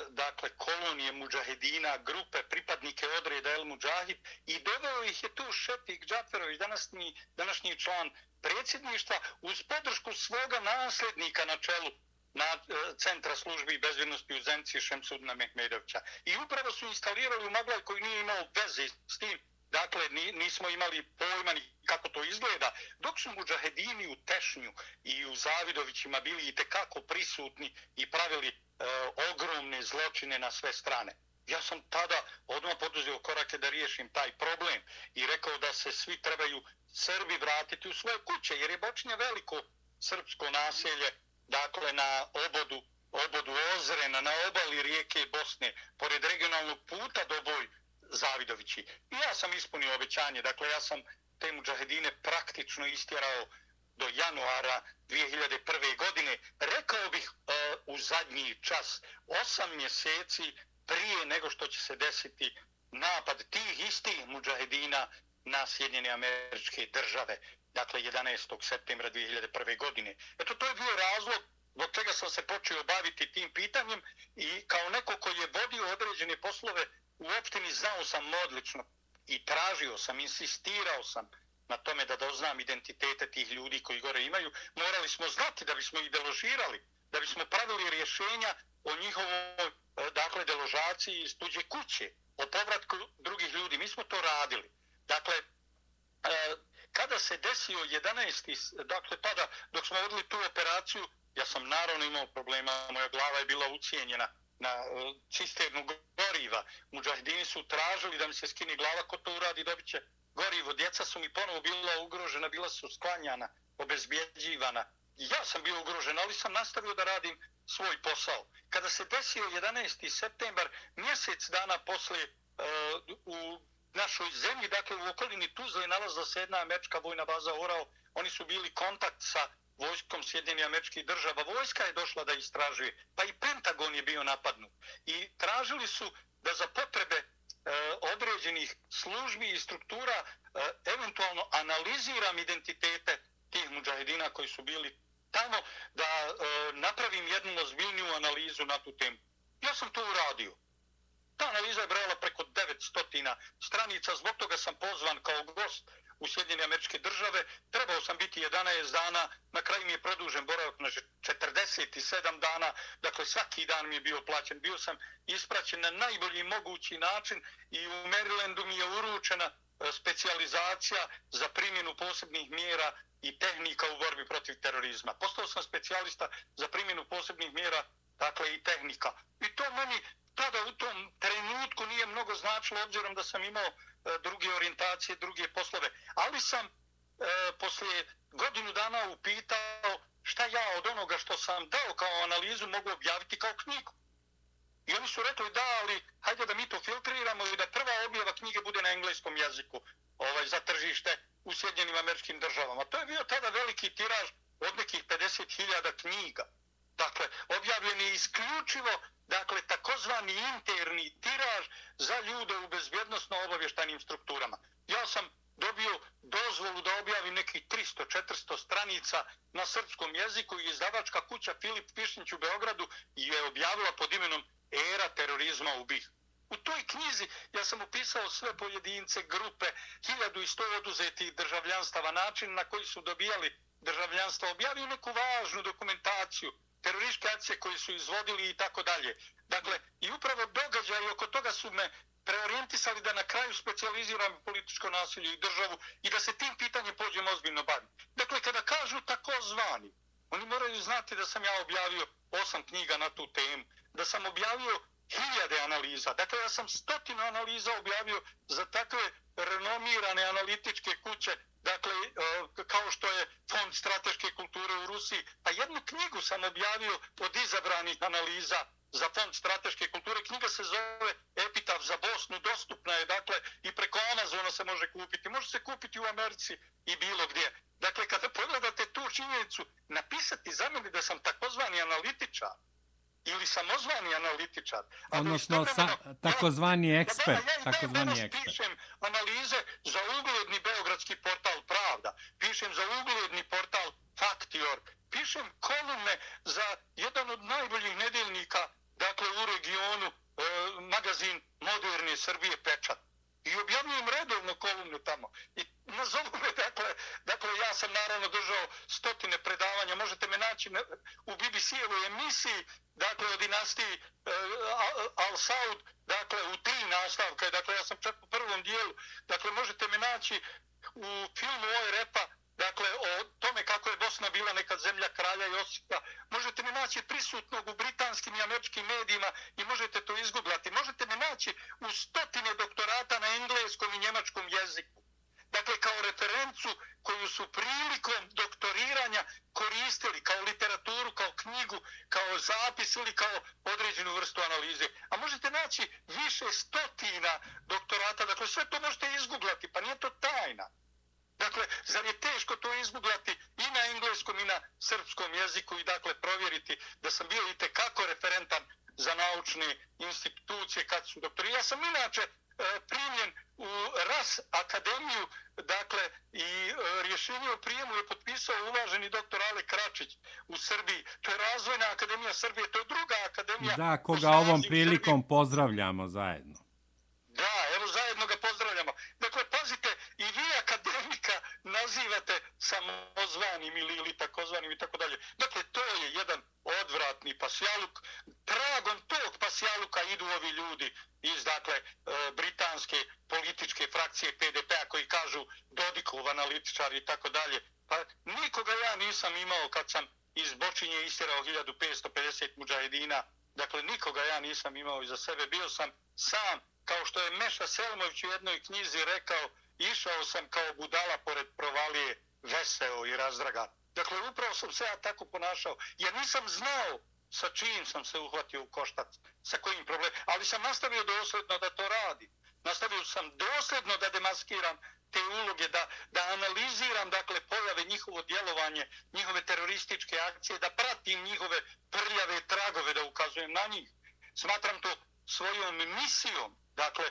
dakle kolonije muđahedina, grupe pripadnike odreda El Muđahid i doveo ih je tu Šefik Džaferović, današnji, današnji član predsjedništva, uz podršku svoga nasljednika na čelu na e, centra službi bezbjednosti u Zemci Šemsudna Mehmedovića. I upravo su instalirali u Maglaj koji nije imao veze s tim, dakle nismo imali pojma ni kako to izgleda, dok su muđahedini u Tešnju i u Zavidovićima bili i tekako prisutni i pravili e, ogromne zločine na sve strane. Ja sam tada odmah poduzeo korake da riješim taj problem i rekao da se svi trebaju Srbi vratiti u svoje kuće, jer je Bočnja veliko srpsko naselje, dakle na obodu, obodu Ozrena, na obali rijeke Bosne, pored regionalnog puta do Boj Zavidovići. I ja sam ispunio obećanje, dakle ja sam te muđahedine praktično istjerao do januara 2001. godine. Rekao bih uh, u zadnji čas, osam mjeseci prije nego što će se desiti napad tih istih muđahedina na Sjedinjene američke države, dakle 11. septembra 2001. godine. Eto, to je bio razlog zbog čega sam se počeo baviti tim pitanjem i kao neko koji je vodio određene poslove u opštini znao sam odlično i tražio sam, insistirao sam na tome da doznam identitete tih ljudi koji gore imaju. Morali smo znati da bismo ih deložirali, da bismo pravili rješenja o njihovoj e, dakle, deložaciji iz tuđe kuće, o povratku drugih ljudi. Mi smo to radili. Dakle, e, kada se desio 11. dakle, tada, dok smo vodili tu operaciju, ja sam naravno imao problema, moja glava je bila ucijenjena na e, cisternu goriva. Muđahidini su tražili da mi se skini glava, ko to uradi, dobit će gorivo. Djeca su mi ponovo bila ugrožena, bila su sklanjana, obezbjeđivana. Ja sam bio ugrožen, ali sam nastavio da radim svoj posao. Kada se desio 11. septembar, mjesec dana posle uh, u našoj zemlji, dakle u okolini Tuzle nalazila se jedna američka vojna baza Orao. Oni su bili kontakt sa vojskom Sjedinjenih američkih država. Vojska je došla da istražuje, pa i Pentagon je bio napadnut. I tražili su da za potrebe e, određenih službi i struktura e, eventualno analiziram identitete tih muđahedina koji su bili tamo, da e, napravim jednu ozbiljniju analizu na tu temu. Ja sam to uradio. Ta analiza je brala preko 900 stranica, zbog toga sam pozvan kao gost u Sjedinjene američke države. Trebao sam biti 11 dana, na kraju mi je produžen boravak na 47 dana, dakle svaki dan mi je bio plaćen. Bio sam ispraćen na najbolji mogući način i u Marylandu mi je uručena e, specijalizacija za primjenu posebnih mjera i tehnika u borbi protiv terorizma. Postao sam specijalista za primjenu posebnih mjera, dakle i tehnika. I to meni tada u tom trenutku nije mnogo značilo, obzirom da sam imao E, druge orijentacije, druge poslove. Ali sam e, poslije godinu dana upitao šta ja od onoga što sam dao kao analizu mogu objaviti kao knjigu. I oni su rekli da, ali hajde da mi to filtriramo i da prva objava knjige bude na engleskom jeziku ovaj, za tržište u Sjedinjenim američkim državama. To je bio tada veliki tiraž od nekih 50.000 knjiga. Dakle, objavljen je isključivo dakle, takozvani interni tiraž za ljude u bezbjednostno obavještajnim strukturama. Ja sam dobio dozvolu da objavim neki 300-400 stranica na srpskom jeziku i izdavačka kuća Filip Pišnić u Beogradu je objavila pod imenom Era terorizma u BiH. U toj knjizi ja sam opisao sve pojedince, grupe, 1100 oduzetih državljanstava, način na koji su dobijali državljanstvo, objavio neku važnu dokumentaciju terorističke akcije koje su izvodili i tako dalje. Dakle, i upravo događaj oko toga su me preorijentisali da na kraju specializiram političko nasilje i državu i da se tim pitanjem pođem ozbiljno baviti. Dakle, kada kažu takozvani, oni moraju znati da sam ja objavio osam knjiga na tu temu, da sam objavio hiljade analiza. Dakle, ja sam stotinu analiza objavio za takve renomirane analitičke kuće dakle, e, kao što je Fond strateške kulture u Rusiji, pa jednu knjigu sam objavio od izabranih analiza za Fond strateške kulture. Knjiga se zove Epitaf za Bosnu, dostupna je, dakle, i preko Amazona se može kupiti. Može se kupiti u Americi i bilo gdje. Dakle, kada pogledate tu činjenicu, napisati za mene da sam takozvani analitičar, ili samozvani analitičar. Odnosno, sa, takozvani ekspert. Ja, ja, takozvani ja ekspert. pišem analize za ugledni beogradski portal Pravda, pišem za ugledni portal Faktior, pišem kolumne za jedan od najboljih nedeljnika, dakle u regionu, e, magazin Moderne Srbije Pečat. I objavljujem redovno kolumnu tamo. I nazovu me, dakle, dakle, ja sam naravno držao stotine predavanja, možete me naći na, u BBC-evoj emisiji, dakle, o dinastiji e, Al Saud, dakle, u tri nastavka, dakle, ja sam čak u prvom dijelu, dakle, možete me naći u filmu Oj repa, dakle, o tome kako je Bosna bila neka zemlja kralja Josipa. Možete me naći prisutnog u britanskim i američkim medijima i možete to izguglati. Možete me naći u stotine doktorata na engleskom i njemačkom jeziku. Dakle, kao referencu koju su prilikom doktoriranja koristili kao literaturu, kao knjigu, kao zapis ili kao određenu vrstu analize. A možete naći više stotina doktorata. Dakle, sve to možete izguglati, pa nije to tajna. Dakle, zar je teško to izgooglati i na engleskom i na srpskom jeziku i dakle provjeriti da sam bio i kako referentan za naučne institucije kad su doktori. Ja sam inače e, primljen u RAS akademiju, dakle, i e, rješenje o prijemu je potpisao uvaženi doktor Ale Kračić u Srbiji. To je razvojna akademija Srbije, to je druga akademija. Da, koga ovom prilikom Srbiji. pozdravljamo zajedno. Da, evo zajedno ga pozdravljamo. Dakle, pazite, i vi akademika nazivate samozvanim ili, ili takozvanim i tako dalje. Dakle, to je jedan odvratni pasjaluk. Tragom tog pasjaluka idu ovi ljudi iz, dakle, e, britanske političke frakcije PDP-a koji kažu Dodikov analitičar i tako dalje. Pa nikoga ja nisam imao kad sam iz Bočinje istirao 1550 muđajedina. Dakle, nikoga ja nisam imao iza sebe. Bio sam sam, kao što je Meša Selmović u jednoj knjizi rekao, išao sam kao budala pored provalije, veseo i razdragan. Dakle, upravo sam se ja tako ponašao. jer nisam znao sa čim sam se uhvatio u koštac, sa kojim problem. Ali sam nastavio dosledno da to radi. Nastavio sam dosledno da demaskiram te uloge, da, da analiziram dakle, pojave, njihovo djelovanje, njihove terorističke akcije, da pratim njihove prljave tragove, da ukazujem na njih. Smatram to svojom misijom Dakle,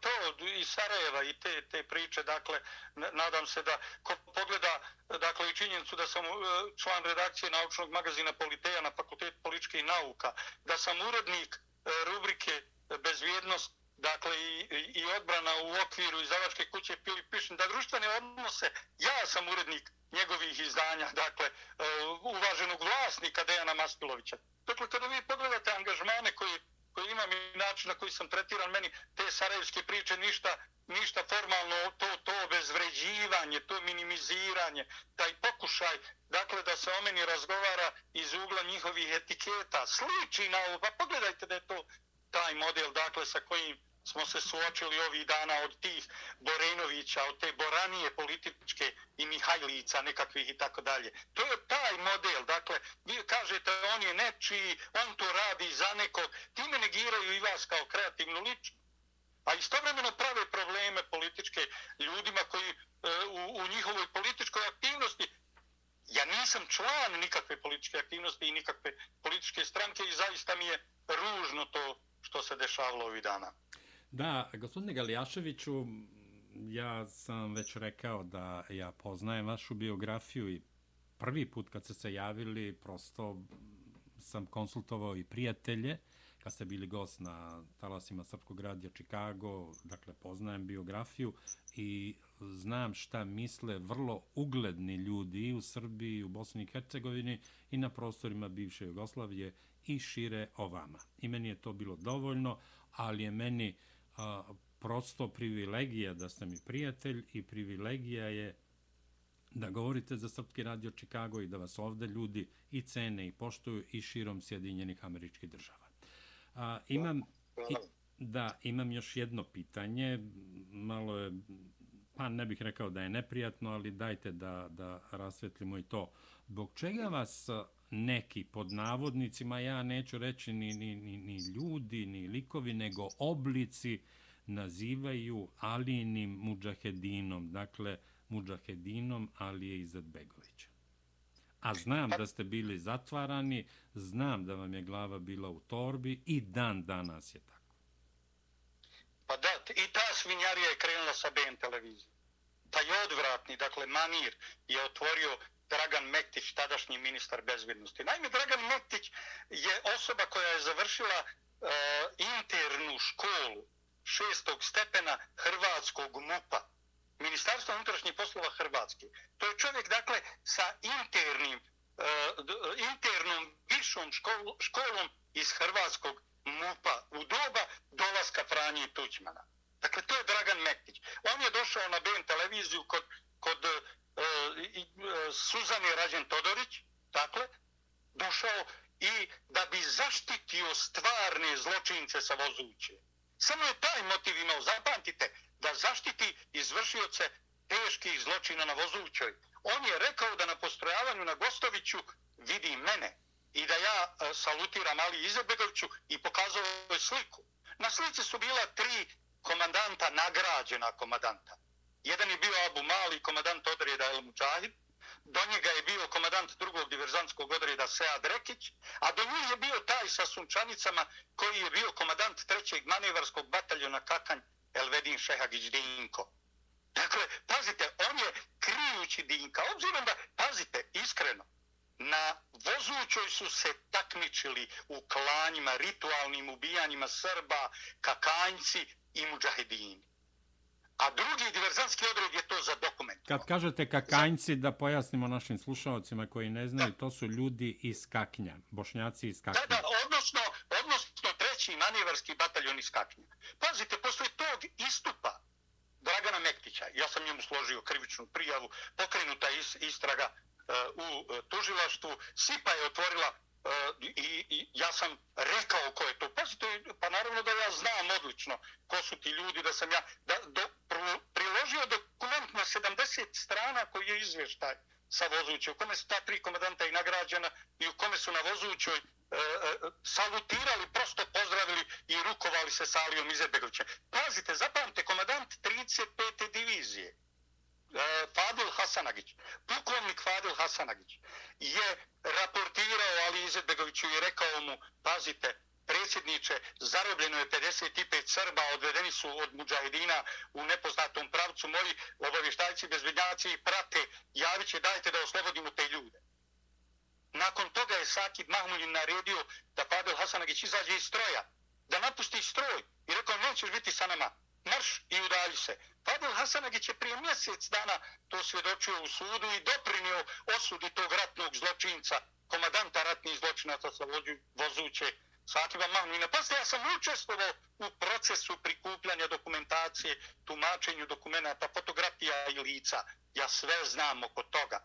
to iz Sarajeva i te, te priče, dakle, nadam se da ko pogleda dakle, i činjenicu da sam e, član redakcije naučnog magazina Politeja na Fakultet političke nauka, da sam urednik e, rubrike Bezvjednost, dakle, i, i odbrana u okviru izdavačke kuće Pili Pišin, da društvene odnose, ja sam urednik njegovih izdanja, dakle, e, uvaženog vlasnika Dejana Maspilovića. Dakle, kada vi pogledate angažmane koji koji imam i način na koji sam tretiran, meni te sarajevske priče ništa, ništa formalno, to, to obezvređivanje, to minimiziranje, taj pokušaj, dakle da se o meni razgovara iz ugla njihovih etiketa, sliči na ovo, pa pogledajte da je to taj model, dakle sa kojim smo se suočili ovih dana od tih Borenovića, od te Boranije političke i Mihajlica nekakvih i tako dalje. To je taj model, dakle, vi kažete on je nečiji, on to radi za nekog, time negiraju i vas kao kreativnu ličnost. A istovremeno prave probleme političke ljudima koji e, u, u njihovoj političkoj aktivnosti Ja nisam član nikakve političke aktivnosti i nikakve političke stranke i zaista mi je ružno to što se dešavalo ovih dana. Da, gospodine Galijaševiću, ja sam već rekao da ja poznajem vašu biografiju i prvi put kad ste se javili, prosto sam konsultovao i prijatelje, kad ste bili gost na talasima Srpskog radija Chicago, dakle poznajem biografiju i znam šta misle vrlo ugledni ljudi u Srbiji, u Bosni i Hercegovini i na prostorima bivše Jugoslavije i šire o vama. I meni je to bilo dovoljno, ali je meni uh, a, prosto privilegija da ste mi prijatelj i privilegija je da govorite za Srpski radio Chicago i da vas ovde ljudi i cene i poštuju i širom Sjedinjenih američkih država. A, imam, i, da, imam još jedno pitanje, malo je, pa ne bih rekao da je neprijatno, ali dajte da, da rasvetlimo i to. Bog čega vas e, neki pod navodnicima, ja neću reći ni, ni, ni, ni ljudi, ni likovi, nego oblici nazivaju Alinim muđahedinom, dakle muđahedinom Alije Izetbegovića. A znam da ste bili zatvarani, znam da vam je glava bila u torbi i dan danas je tako. Pa da, i ta svinjarija je krenula sa BN televizije. Pa Taj odvratni, dakle, manir je otvorio Dragan Mektić, tadašnji ministar bezbjednosti. Naime, Dragan Mektić je osoba koja je završila uh, internu školu šestog stepena Hrvatskog MUPA. Ministarstva unutrašnjih poslova Hrvatske. To je čovjek, dakle, sa internim, uh, internom višom škol, školom iz Hrvatskog MUPA u doba dolaska Franje Tuđmana. Dakle, to je Dragan Mektić. On je došao na BN televiziju kod, kod e, e, Suzane Rađen Todorić, dakle, došao i da bi zaštitio stvarne zločince sa vozuće. Samo je taj motiv imao, zapamtite, da zaštiti izvršioce teških zločina na vozućoj. On je rekao da na postrojavanju na Gostoviću vidi mene i da ja e, salutiram Ali Izebegoviću i pokazao je sliku. Na slici su bila tri komandanta, nagrađena komandanta. Jedan je bio Abu Mali, komandant odreda El Mučahid, do njega je bio komadant drugog diverzantskog odreda Sead Rekić, a do njih je bio taj sa sunčanicama koji je bio komadant trećeg manevarskog bataljona Kakanj Elvedin Šehagić Dinko. Dakle, pazite, on je krijući Dinka, obzirom da, pazite, iskreno, na vozućoj su se takmičili u klanjima, ritualnim ubijanjima Srba, kakanjci i muđahedini. A drugi diverzanski odred je to za dokument. Kad kažete kakanjci, da pojasnimo našim slušalcima koji ne znaju, da. to su ljudi iz Kaknja, bošnjaci iz Kaknja. Da, da, odnosno, odnosno treći manevarski bataljon iz Kaknja. Pazite, posle tog istupa Dragana Mektića, ja sam njemu složio krivičnu prijavu, pokrenuta istraga uh, u uh, tužilaštvu, SIPA je otvorila E, i, i ja sam rekao ko je to. Pazite, pa naravno da ja znam odlično ko su ti ljudi, da sam ja da, do, priložio dokument na 70 strana koji je izvještaj sa vozućoj, u kome su ta tri komandanta i nagrađena i u kome su na vozućoj e, e, salutirali, prosto pozdravili i rukovali se sa Alijom Izetbegovićem. Pazite, zapamte, komandant 35. divizije, E, Fadil Hasanagić, pukovnik Fadil Hasanagić, je raportirao Ali Izetbegoviću i rekao mu, pazite, predsjedniče, zarobljeno je 55 Srba, odvedeni su od Mujahedina u nepoznatom pravcu. Moji obavještajci, bezbednjaci prate, javit će, dajte da oslobodimo te ljude. Nakon toga je Sakid Mahmudin naredio da Fadil Hasanagić izađe iz stroja, da napusti stroj i rekao, nećeš biti sa nama, marš i udalji se. Fadil Hasanagić je prije mjesec dana to svjedočio u sudu i doprinio osudi tog ratnog zločinca, komadanta ratnih zločinaca sa vozuće Satiba Mahmina. Pa ja sam učestvovao u procesu prikupljanja dokumentacije, tumačenju dokumenta, fotografija i lica. Ja sve znam oko toga.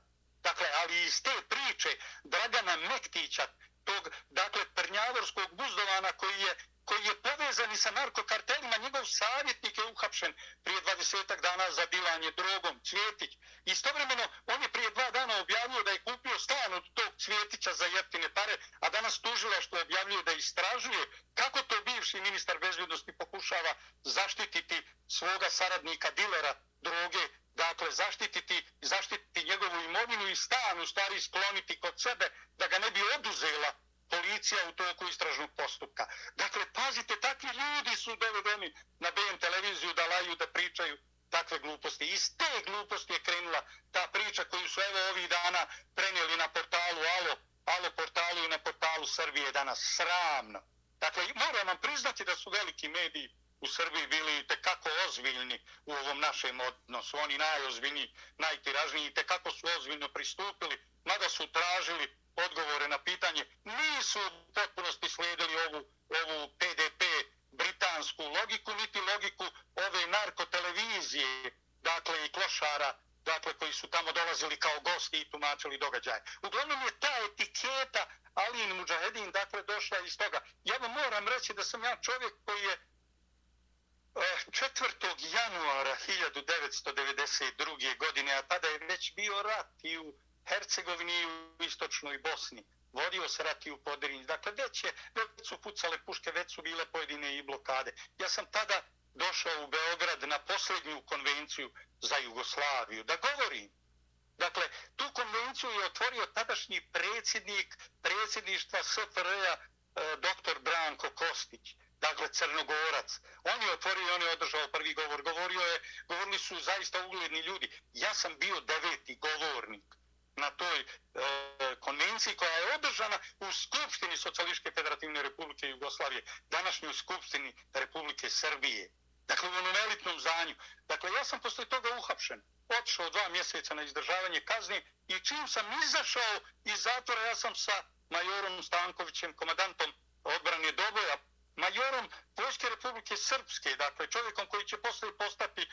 Dakle, ali iz te priče Dragana Mektića, tog, dakle, prnjavorskog buzdovana koji je koji je povezan i sa narkokartelima, njegov savjetnik je uhapšen prije 20 dana za bilanje drogom, Cvjetić. Istovremeno, on je prije dva dana objavio da je kupio stan od tog Cvjetića za jeftine pare, a danas tužila što objavljuje da istražuje kako to bivši ministar bezbjednosti pokušava zaštititi svoga saradnika, dilera droge, dakle zaštititi, zaštititi njegovu imovinu i stan u stvari skloniti kod sebe da ga ne bi oduzela policija u toku istražnog postupka. Dakle, pazite, takvi ljudi su dovedeni na BN televiziju da laju, da pričaju takve gluposti. Iz te gluposti je krenula ta priča koju su evo ovih dana prenijeli na portalu Alo, Alo portalu i na portalu Srbije danas. Sramno. Dakle, moram vam priznati da su veliki mediji u Srbiji bili tekako ozbiljni u ovom našem odnosu. Oni najozbiljniji, najtiražniji, tekako su ozbiljno pristupili, mada su tražili odgovore na pitanje, nisu u potpunosti slijedili ovu, ovu PDP britansku logiku, niti logiku ove narkotelevizije, dakle i klošara, dakle koji su tamo dolazili kao gosti i tumačili događaje. Uglavnom je ta etiketa Alin Mujahedin, dakle, došla iz toga. Ja vam moram reći da sam ja čovjek koji je e, 4. Januara 1992. godine, a tada je već bio rat i u Hercegovini i u istočnoj Bosni. Vodio se rat i u Podrinji. Dakle, već, je, već su pucale puške, već su bile pojedine i blokade. Ja sam tada došao u Beograd na posljednju konvenciju za Jugoslaviju. Da govorim. Dakle, tu konvenciju je otvorio tadašnji predsjednik predsjedništva SFRA, e, dr. Branko Kostić dakle Crnogorac. On je otvorio i on je održao prvi govor. Govorio je, govorili su zaista ugledni ljudi. Ja sam bio deveti govornik na toj e, konvenciji koja je održana u Skupštini Socijalističke federativne republike Jugoslavije, današnjoj Skupštini Republike Srbije. dakle u onom elitnom zanju. Dakle, ja sam posle toga uhapšen, otišao dva mjeseca na izdržavanje kazni i čim sam izašao iz zatvora, ja sam sa majorom Stankovićem, komadantom odbrane Doboja, majorom Vojske Republike Srpske, dakle čovjekom koji će posle postati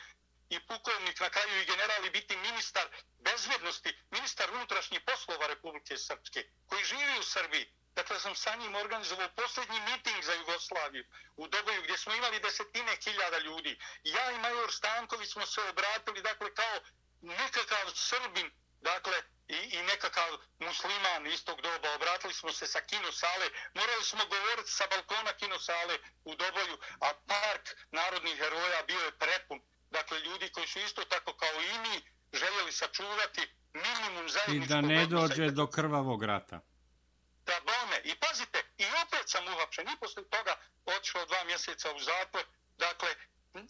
i pukovnik na kraju i general i biti ministar bezvjednosti, ministar unutrašnjih poslova Republike Srpske, koji živi u Srbiji. Dakle, sam sa njim organizovao posljednji miting za Jugoslaviju u Doboju gdje smo imali desetine hiljada ljudi. Ja i major Stanković smo se obratili, dakle, kao nekakav Srbin, dakle, i, i nekakav musliman istog doba. Obratili smo se sa kinosale, morali smo govoriti sa balkona kinosale u Doboju, a park narodnih heroja bio je prepun. Dakle, ljudi koji su isto tako kao i mi željeli sačuvati minimum zajedničkog I da ne dođe do krvavog rata. Da bome. I pazite, i opet sam uhapšen. I posle toga otišao dva mjeseca u zatvor. Dakle, e,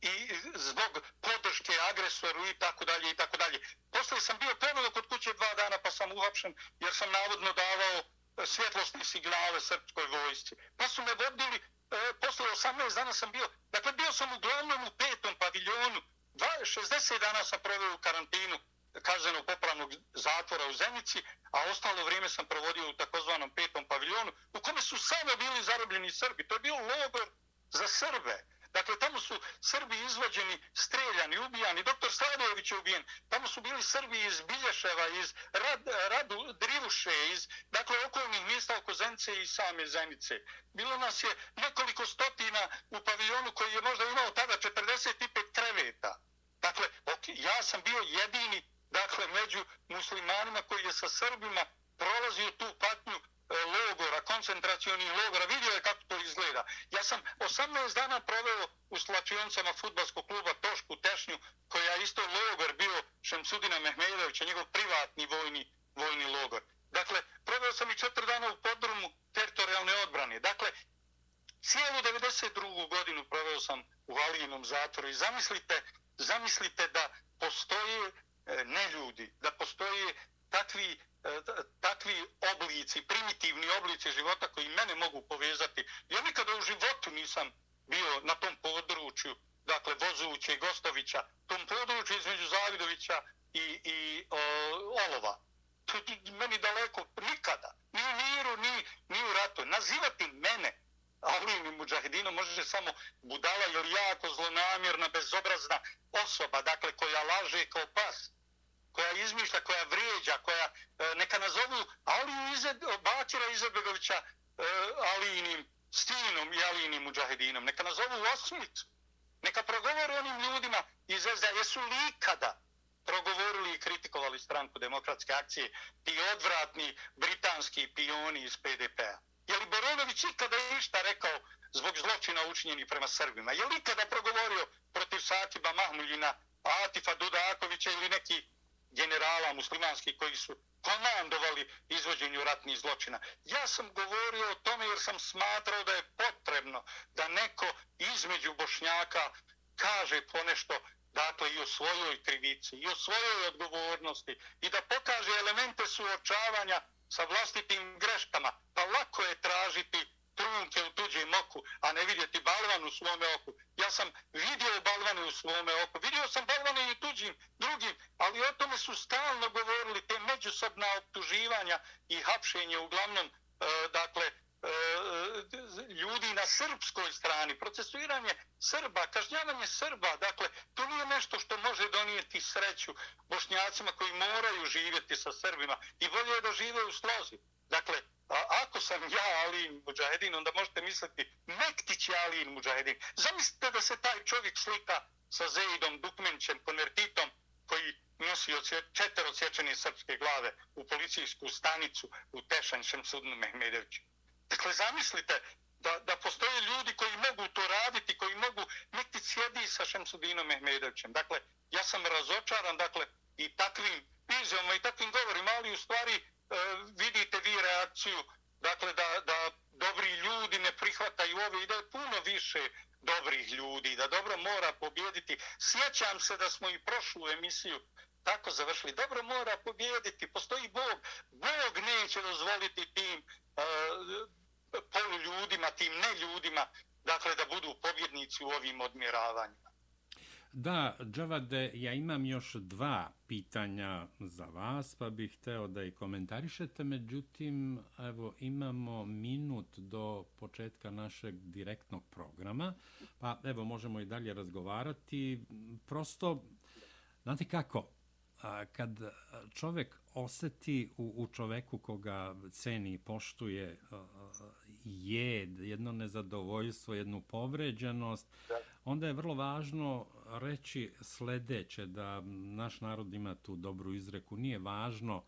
i zbog podrške agresoru i tako dalje i tako dalje. Posle sam bio ponovno kod kuće dva dana pa sam uhapšen jer sam navodno davao e, svjetlosne signale srpskoj vojsci. Pa su me vodili, e, posle 18 dana sam bio, dakle bio sam uglavnom u petom paviljonu, 60 dana sam proveo u karantinu kazneno popravnog zatvora u Zenici, a ostalo vrijeme sam provodio u takozvanom petom paviljonu, u kome su samo bili zarobljeni Srbi. To je bio logor za Srbe. Dakle, tamo su Srbi izvođeni, streljani, ubijani. Doktor Sladojević je ubijen. Tamo su bili Srbi iz Bilješeva, iz Rad, Radu, Drivuše, iz dakle, okolnih mjesta oko Zenice i same Zenice. Bilo nas je nekoliko stotina u paviljonu koji je možda imao tada 45 kreveta. Dakle, okay, ja sam bio jedini dakle, među muslimanima koji je sa Srbima prolazio tu patnju e, logora, koncentracijoni logora, vidio je kako to izgleda. Ja sam 18 dana proveo u slačioncama futbalskog kluba Tošku Tešnju, koja je isto logor bio Šemsudina Mehmedovića, njegov privatni vojni, vojni logor. Dakle, proveo sam i četiri dana u podrumu teritorijalne odbrane. Dakle, cijelu 92. godinu proveo sam u Valijinom zatvoru i zamislite, zamislite da postoje e, ne ljudi, da postoje takvi E, takvi oblici, primitivni oblici života koji mene mogu povezati. Ja nikada u životu nisam bio na tom području, dakle Vozuća i Gostovića, tom području između Zavidovića i, i o, Olova. To je meni daleko nikada. Ni u miru, ni, ni u ratu. Nazivati mene Alim i Mujahedino može samo budala ili jako zlonamjerna, bezobrazna osoba, dakle koja laže kao pas koja izmišlja, koja vrijeđa, koja e, neka nazovu Ali Ized, Bakira Izetbegovića e, Alinim Stinom i Alinim Mujahedinom. Neka nazovu Osmicu. Neka progovore onim ljudima iz SDA. Jesu li ikada progovorili i kritikovali stranku demokratske akcije ti odvratni britanski pioni iz PDP-a? Je li Boronović ikada išta rekao zbog zločina učinjeni prema Srbima? Je li ikada progovorio protiv Sakiba Mahmuljina, Atifa Dudakovića ili neki generala muslimanskih koji su komandovali izvođenju ratnih zločina. Ja sam govorio o tome jer sam smatrao da je potrebno da neko između bošnjaka kaže ponešto dakle i o svojoj krivici i o svojoj odgovornosti i da pokaže elemente suočavanja sa vlastitim greškama. Pa lako je tražiti trunke u tuđem oku, a ne vidjeti balvan u svome oku. Ja sam vidio balvane u svome oku, vidio sam balvane i tuđim, drugim, ali o tome su stalno govorili te međusobna optuživanja i hapšenje uglavnom, e, dakle, e, e, ljudi na srpskoj strani, procesuiranje Srba, kažnjavanje Srba, dakle, to nije nešto što može donijeti sreću bošnjacima koji moraju živjeti sa Srbima i bolje je da žive u slozi. Dakle, A ako sam ja Alin Mujahedin, onda možete misliti Mektić je Alin Mujahedin. Zamislite da se taj čovjek slika sa Zeidom Dukmenćem, konvertitom, koji nosi četiri odsječene srpske glave u policijsku stanicu u Tešanj Šemsudnu Mehmedeviću. Dakle, zamislite da, da postoje ljudi koji mogu to raditi, koji mogu neki sjedi sa Šemsudinom Mehmedovićem. Dakle, ja sam razočaran, dakle, i takvim izjavama i takvim govorima, ali u stvari E, vidite vi reakciju, dakle da, da dobri ljudi ne prihvataju ove i da je puno više dobrih ljudi, da dobro mora pobjediti. Sjećam se da smo i prošlu emisiju tako završili. Dobro mora pobjediti, postoji Bog. Bog neće dozvoliti tim e, uh, polu ljudima, tim ne ljudima dakle, da budu pobjednici u ovim odmjeravanjima. Da, Džavade, ja imam još dva pitanja za vas, pa bih hteo da i komentarišete. Međutim, evo, imamo minut do početka našeg direktnog programa, pa evo, možemo i dalje razgovarati. Prosto, znate kako, kad čovek oseti u, u čoveku koga ceni i poštuje je jedno nezadovoljstvo, jednu povređenost, onda je vrlo važno reći sledeće, da naš narod ima tu dobru izreku. Nije važno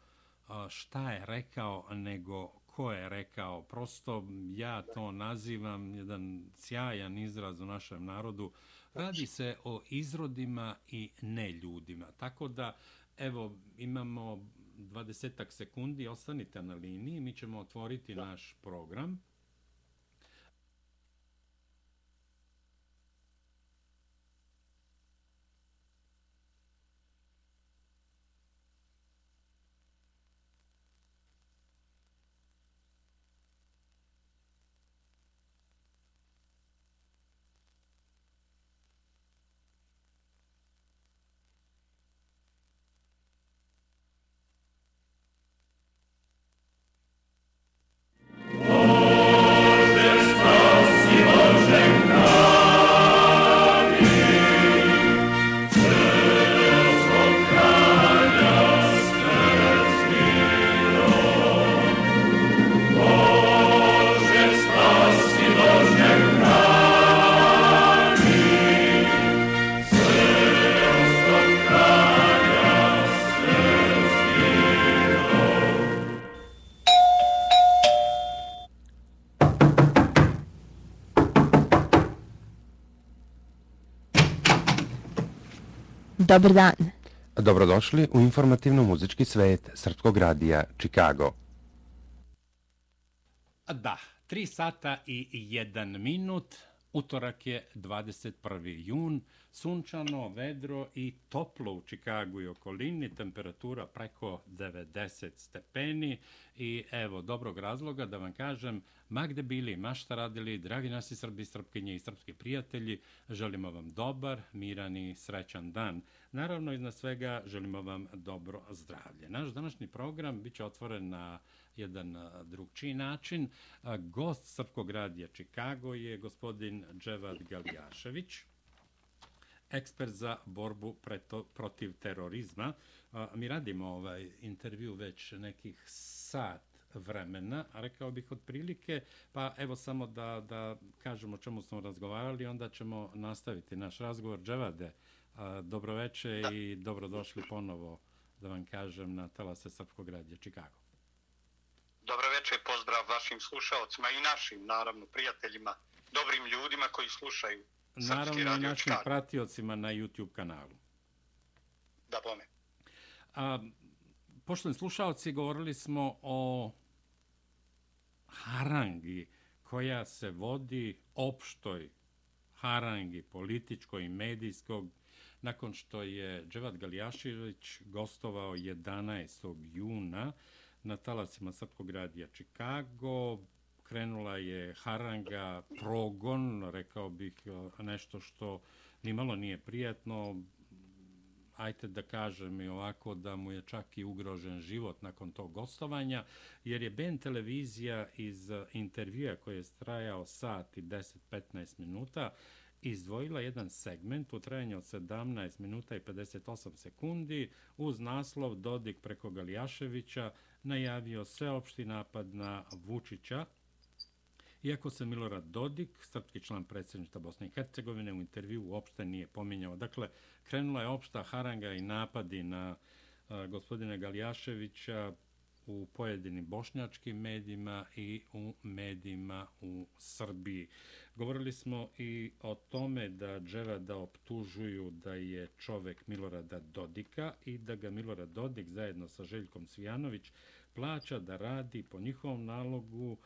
šta je rekao, nego ko je rekao. Prosto ja to nazivam jedan sjajan izraz u našem narodu. Radi se o izrodima i ne ljudima. Tako da, evo, imamo 20 sekundi, ostanite na liniji, mi ćemo otvoriti naš program. Dobar dan. Dobrodošli u informativno-muzički svet Srpskog radija Chicago. Da, 3 sata i 1 minut. Utorak je 21. jun, sunčano, vedro i toplo u Čikagu i okolini, temperatura preko 90 stepeni i evo, dobrog razloga da vam kažem, ma gde bili, ma šta radili, dragi nasi Srbi, Srpkinje i Srpski prijatelji, želimo vam dobar, miran i srećan dan. Naravno, iznad svega, želimo vam dobro zdravlje. Naš današnji program biće otvoren na jedan drugčiji način. Gost Srpkog radija Čikago je gospodin Dževad Galijašević, ekspert za borbu preto, protiv terorizma. Mi radimo ovaj intervju već nekih sat vremena, a rekao bih otprilike, pa evo samo da, da kažemo o čemu smo razgovarali, onda ćemo nastaviti naš razgovor. Dževade, dobroveče i dobrodošli ponovo, da vam kažem, na talase Srpskog radija Čikago. Dobro večer, pozdrav vašim slušalcima i našim, naravno, prijateljima, dobrim ljudima koji slušaju Naravno i našim Čikago. pratiocima na YouTube kanalu. Da, bome. A, poštovni slušalci, govorili smo o harangi koja se vodi opštoj harangi političkoj i medijskog nakon što je Dževat Galijašivić gostovao 11. juna na talasima Srpkog radija Čikago. Krenula je haranga, progon, rekao bih e, nešto što nimalo nije prijatno. Ajte da kažem i ovako da mu je čak i ugrožen život nakon tog gostovanja, jer je Ben televizija iz e, intervjua koji je strajao sat i 10-15 minuta, izdvojila jedan segment u trajanju od 17 minuta i 58 sekundi uz naslov Dodik preko Galijaševića najavio sveopšti napad na Vučića. Iako se Milorad Dodik, srpski član predsjedništva Bosne i Hercegovine, u intervju uopšte nije pominjao. Dakle, krenula je opšta haranga i napadi na a, gospodina Galijaševića u pojedinim bošnjačkim medijima i u medijima u Srbiji. Govorili smo i o tome da Dževa da optužuju da je čovek Milorada Dodika i da ga Milorad Dodik zajedno sa Željkom Cvijanović plaća da radi po njihovom nalogu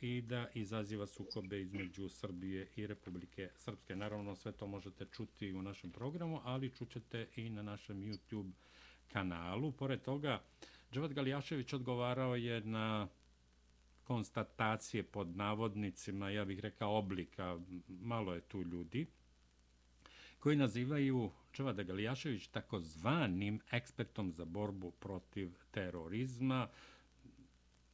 i da izaziva sukobe između Srbije i Republike Srpske. Naravno, sve to možete čuti u našem programu, ali čućete i na našem YouTube kanalu. Pored toga, Dževad Galijašević odgovarao je na konstatacije pod navodnicima, ja bih rekao oblika, malo je tu ljudi, koji nazivaju Čevada Galijašević takozvanim ekspertom za borbu protiv terorizma.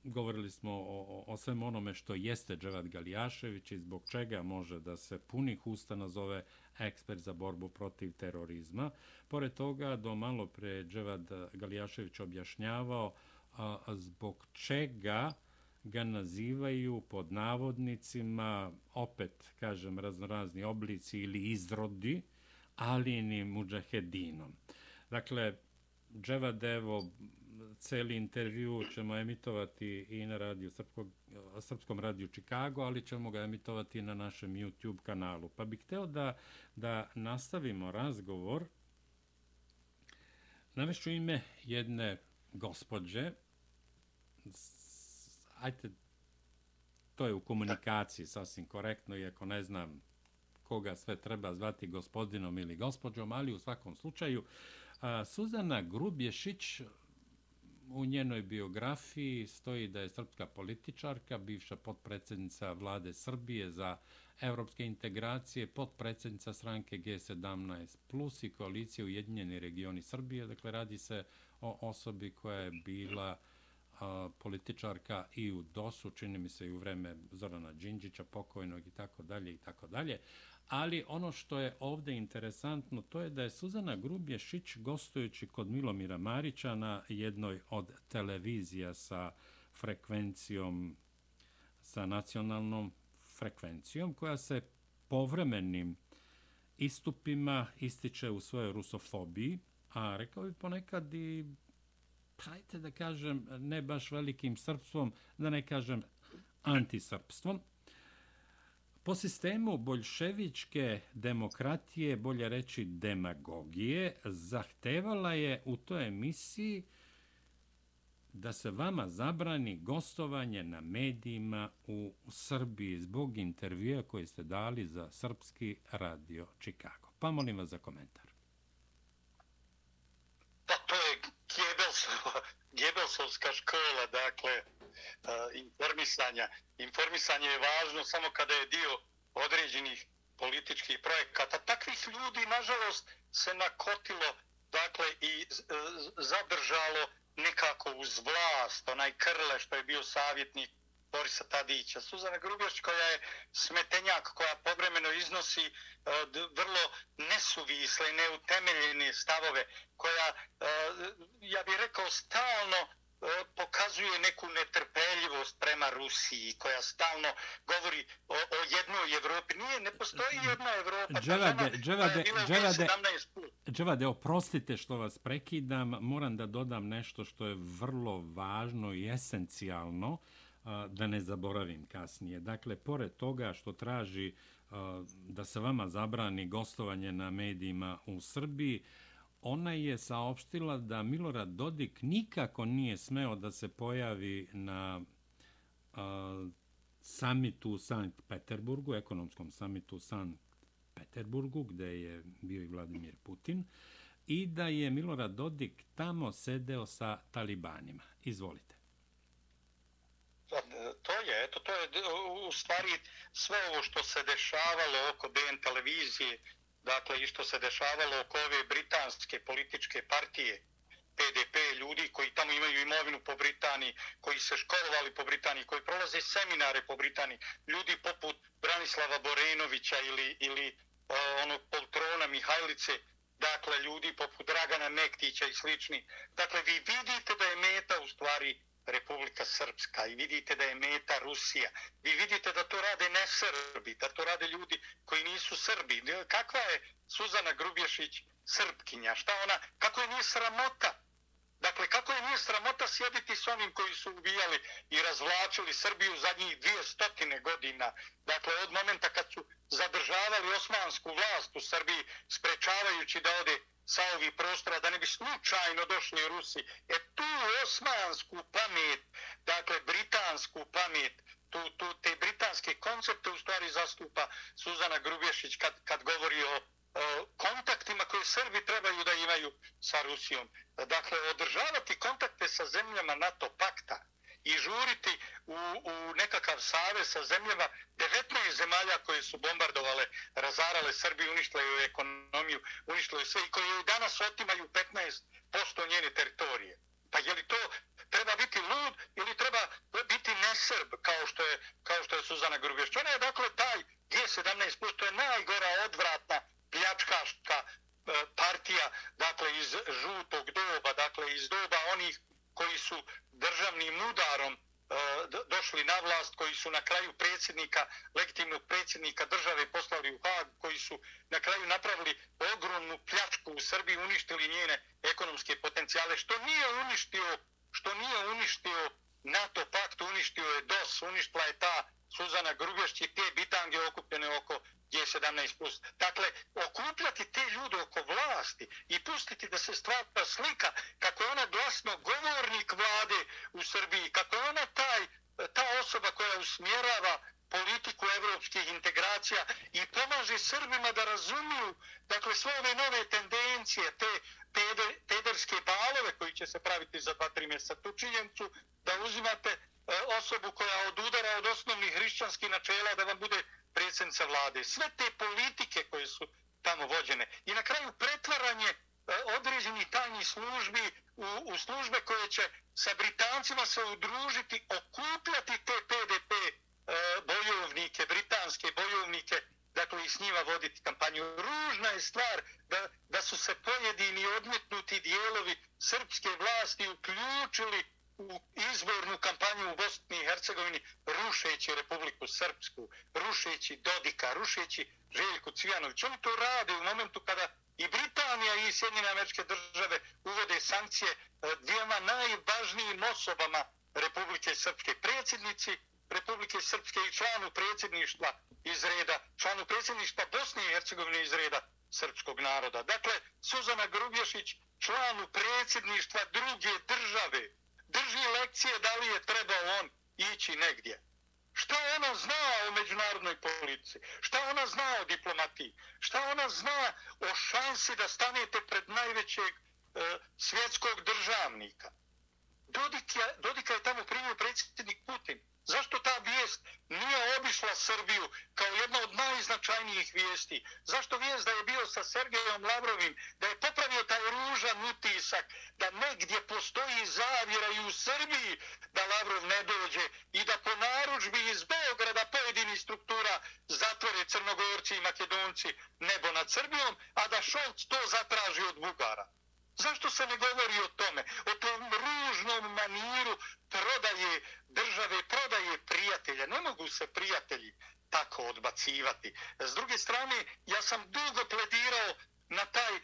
Govorili smo o, o, svem onome što jeste Dževad Galijašević i zbog čega može da se punih usta nazove ekspert za borbu protiv terorizma. Pored toga, do malo pre Dževad Galijašević objašnjavao a, zbog čega ga nazivaju pod navodnicima, opet, kažem, raznorazni oblici ili izrodi, Alini muđahedinom. Dakle, Dževad, evo, celi intervju ćemo emitovati i na radiju Srpskog, Srpskom radiju Čikago, ali ćemo ga emitovati na našem YouTube kanalu. Pa bih hteo da, da nastavimo razgovor. Navešću ime jedne gospođe. Ajte, to je u komunikaciji sasvim korektno, iako ne znam koga sve treba zvati gospodinom ili gospođom, ali u svakom slučaju Suzana Grubješić u njenoj biografiji stoji da je srpska političarka, bivša potpredsjednica vlade Srbije za evropske integracije, potpredsjednica stranke G17 plus i koalicije Ujedinjeni regioni Srbije. Dakle, radi se o osobi koja je bila a, političarka i u DOS-u, čini mi se i u vreme Zorana Đinđića, pokojnog i tako dalje i tako dalje. Ali ono što je ovde interesantno, to je da je Suzana Grubješić gostujući kod Milomira Marića na jednoj od televizija sa frekvencijom, sa nacionalnom frekvencijom, koja se povremenim istupima ističe u svojoj rusofobiji, a rekao bi ponekad i, hajte da kažem, ne baš velikim srpstvom, da ne kažem antisrpstvom, Po sistemu bolševičke demokratije, bolje reći demagogije, zahtevala je u toj emisiji da se vama zabrani gostovanje na medijima u Srbiji zbog intervjua koje ste dali za Srpski radio Chicago. Pa molim vas za komentar. Pa to je Gebelsovska škola, dakle, informisanja. Informisanje je važno samo kada je dio određenih političkih projekata. Takvih ljudi, nažalost, se nakotilo dakle, i e, zadržalo nekako uz vlast, onaj Krle što je bio savjetnik Borisa Tadića. Suzana Grubješć koja je smetenjak koja povremeno iznosi uh, vrlo nesuvisle i neutemeljene stavove koja, uh, ja bih rekao, stalno pokazuje neku netrpeljivost prema Rusiji koja stalno govori o, o jednoj Evropi. Nije, ne postoji jedna Evropa. Dževade, dževade, dževade, dževade, oprostite što vas prekidam. Moram da dodam nešto što je vrlo važno i esencijalno da ne zaboravim kasnije. Dakle, pored toga što traži da se vama zabrani gostovanje na medijima u Srbiji, ona je saopštila da Milorad Dodik nikako nije smeo da se pojavi na a, samitu u Sankt Peterburgu, ekonomskom samitu u Sankt Peterburgu, gde je bio i Vladimir Putin, i da je Milorad Dodik tamo sedeo sa talibanima. Izvolite. Pa, to je, eto, to je u stvari sve ovo što se dešavalo oko BN televizije, dakle i što se dešavalo oko ove britanske političke partije PDP, ljudi koji tamo imaju imovinu po Britaniji, koji se školovali po Britaniji, koji prolaze seminare po Britaniji, ljudi poput Branislava Borenovića ili, ili uh, onog poltrona Mihajlice, dakle ljudi poput Dragana Mektića i slični. Dakle, vi vidite da je meta u stvari Republika Srpska i vidite da je meta Rusija. Vi vidite da to rade ne Srbi, da to rade ljudi koji nisu Srbi. Kakva je Suzana Grubješić Srpkinja? Šta ona, kako je nije sramota? Dakle, kako je nije sramota sjediti s onim koji su ubijali i razvlačili Srbiju zadnjih dvije stotine godina? Dakle, od momenta kad su zadržavali osmansku vlast u Srbiji, sprečavajući da ode sa ovih prostora, da ne bi slučajno došli Rusi. E tu osmansku pamet, dakle britansku pamet, tu, tu, te britanske koncepte u stvari zastupa Suzana Grubješić kad, kad govori o, o E, kontaktima koje Srbi trebaju da imaju sa Rusijom. Dakle, održavati kontakte sa zemljama NATO pakta i žuriti u, u nekakav save sa zemljama, 19 zemalja koje su bombardovale, razarale Srbiju, uništile joj ekonomiju, uništile sve i koje danas otimaju 15% njene teritorije. Pa je li to treba biti lud ili treba biti nesrb kao što je, kao što je Suzana Grubješć? Ona je dakle taj G17 plus, to je najgora odvratna pljačkaška e, partija, dakle iz žutog doba, dakle iz doba onih koji su državnim udarom e, došli na vlast, koji su na kraju predsjednika, legitimnog predsjednika države poslali u Hag, koji su na kraju napravili ogromnu pljačku u Srbiji, uništili njene ekonomske potencijale, što nije uništio, što nije uništio NATO pakt, uništio je DOS, uništila je ta Suzana Grubešć i te bitange okupljene oko G17+. Dakle, okupljati te ljude oko vlasti i pustiti da se stvara slika kako je ona glasno govornik vlade u Srbiji, kako je ona taj, ta osoba koja usmjerava politiku evropskih integracija i pomaže Srbima da razumiju dakle, sve ove nove tendencije, te pederske balove koji će se praviti za 2-3 mjeseca tu činjencu, da uzimate e, osobu koja odudara od osnovnih hrišćanskih načela da vam bude predsjednica vlade. Sve te politike koje su tamo vođene. I na kraju pretvaranje e, određenih tajnih službi u, u službe koje će sa Britancima se udružiti, okupljati te PDP e, bojovnike, britanske bojovnike, dakle i s njima voditi kampanju. Ružna je stvar da, da su se pojedini odmetnuti dijelovi srpske vlasti uključili u izbornu kampanju u Bosni i Hercegovini rušeći Republiku Srpsku, rušeći Dodika, rušeći Željku Cvijanović. Oni to rade u momentu kada i Britanija i Sjedinjene američke države uvode sankcije e, dvijema najvažnijim osobama Republike Srpske. Predsjednici Republike Srpske i članu predsjedništva iz reda, članu predsjedništva Bosne i Hercegovine iz reda srpskog naroda. Dakle, Suzana Grubješić, članu predsjedništva druge države, drži lekcije da li je trebao on ići negdje. Šta ona zna o međunarodnoj politici? Šta ona zna o diplomatiji? Šta ona zna o šansi da stanete pred najvećeg e, svjetskog državnika? Dodika, Dodika je tamo primio predsjednik Putin. Zašto vijest nije obišla Srbiju kao jedna od najznačajnijih vijesti? Zašto vijest da je bio sa Sergejom Lavrovim, da je popravio taj ružan utisak, da negdje postoji zavjera i u Srbiji da Lavrov ne dođe i da po naručbi iz Beograda pojedini struktura zatvore Crnogorci i Makedonci nebo nad Srbijom, a da Šolc to zatraži od Bugara? Zašto se ne govori o tome? O tom ružnom maniru prodaje države, prodaje prijatelja. Ne mogu se prijatelji tako odbacivati. S druge strane, ja sam dugo pledirao na taj e,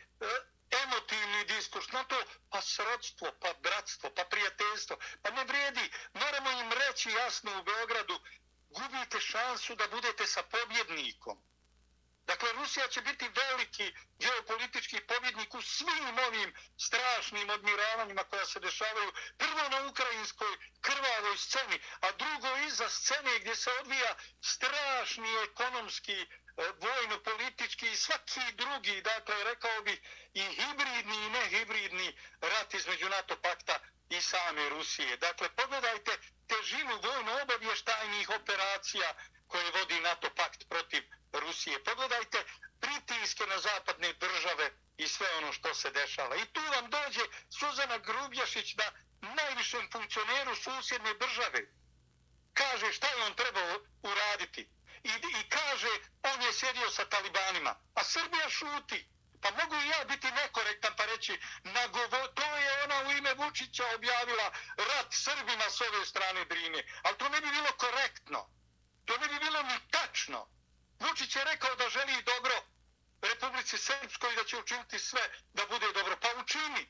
emotivni diskurs, na to pa srodstvo, pa bratstvo, pa prijateljstvo. Pa ne vrijedi, moramo im reći jasno u Beogradu, gubite šansu da budete sa pobjednikom. Dakle, Rusija će biti veliki geopolitički pobjednik u svim ovim strašnim odmiravanjima koja se dešavaju prvo na ukrajinskoj krvavoj sceni, a drugo iza scene gdje se odvija strašni ekonomski, e, vojno-politički i svaki drugi, dakle, rekao bi i hibridni i nehibridni rat između NATO pakta i same Rusije. Dakle, pogledajte težinu vojno-obavještajnih operacija koje vodi NATO pakt protiv Rusije. Pogledajte pritiske na zapadne države i sve ono što se dešava. I tu vam dođe Suzana Grubjašić da najvišem funkcioneru susjedne države kaže šta je on trebao uraditi. I, I kaže on je sjedio sa talibanima. A Srbija šuti. Pa mogu i ja biti nekorektan pa reći nagovo, to je ona u ime Vučića objavila rat Srbima s ove strane Drine. Ali to ne bi bilo korektno. To ne bi bilo ni tačno. Vučić je rekao da želi dobro Republici Srpskoj da će učiniti sve da bude dobro. Pa učini.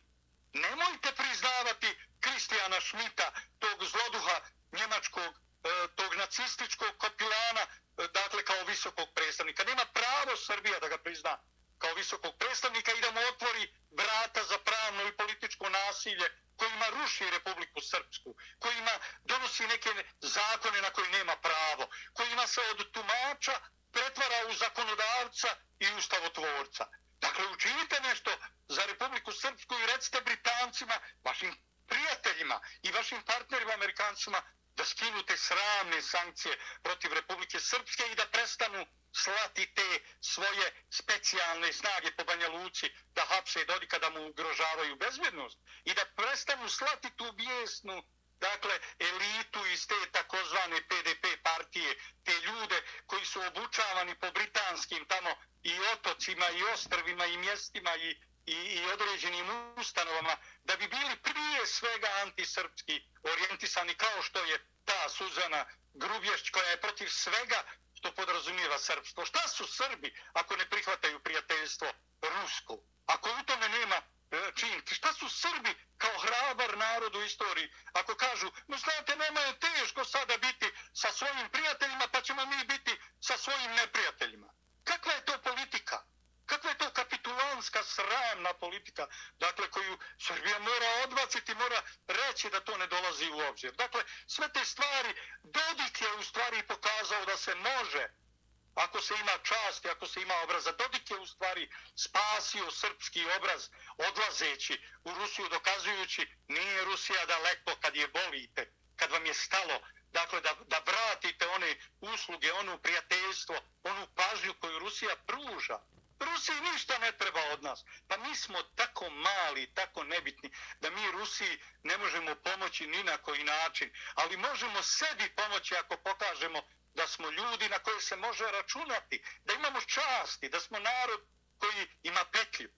Nemojte priznavati Kristijana Šmita, tog zloduha njemačkog, e, tog nacističkog kopilana, e, dakle kao visokog predstavnika. Nema pravo Srbija da ga prizna kao visokog predstavnika i da mu otvori vrata za pravno i političko nasilje kojima ruši Republiku Srpsku, kojima donosi neke zakone na koji nema pravo, kojima se od tumača pretvara u zakonodavca i ustavotvorca. Dakle, učinite nešto za Republiku Srpsku i recite Britancima, vašim prijateljima i vašim partnerima Amerikancima da skinu te sramne sankcije protiv Republike Srpske i da prestanu slati te svoje specijalne snage po Banja Luci da hapse Dodika da mu ugrožavaju bezbjednost i da prestanu slati tu bijesnu dakle, elitu iz te takozvane PDP partije, te ljude koji su obučavani po britanskim tamo i otocima i ostrvima i mjestima i, i, i određenim ustanovama, da bi bili prije svega antisrpski orijentisani kao što je ta Suzana Grubješć koja je protiv svega što podrazumijeva srpstvo. Šta su Srbi ako ne prihvataju prijateljstvo rusko? Ako u tome nema e, činiti. čin, šta su Srbi kao hrabar narod u istoriji? Ako kažu, no znate, nema je teško sada biti sa svojim prijateljima, pa ćemo mi biti sa svojim neprijateljima. Kakva je to politika? Kakva je to kapitulanska sramna politika, dakle, koju Srbija mora odbaciti, mora reći da to ne dolazi u obzir. Dakle, sve te stvari, Dodik je u stvari pokazao da se može, ako se ima čast i ako se ima obraza, Dodik je u stvari spasio srpski obraz odlazeći u Rusiju, dokazujući nije Rusija daleko kad je bolite, kad vam je stalo, dakle, da, da vratite one usluge, onu prijateljstvo, onu pažnju koju Rusija pruža. Rusiji ništa ne treba od nas. Pa mi smo tako mali, tako nebitni, da mi Rusiji ne možemo pomoći ni na koji način. Ali možemo sebi pomoći ako pokažemo da smo ljudi na koje se može računati, da imamo časti, da smo narod koji ima petlju.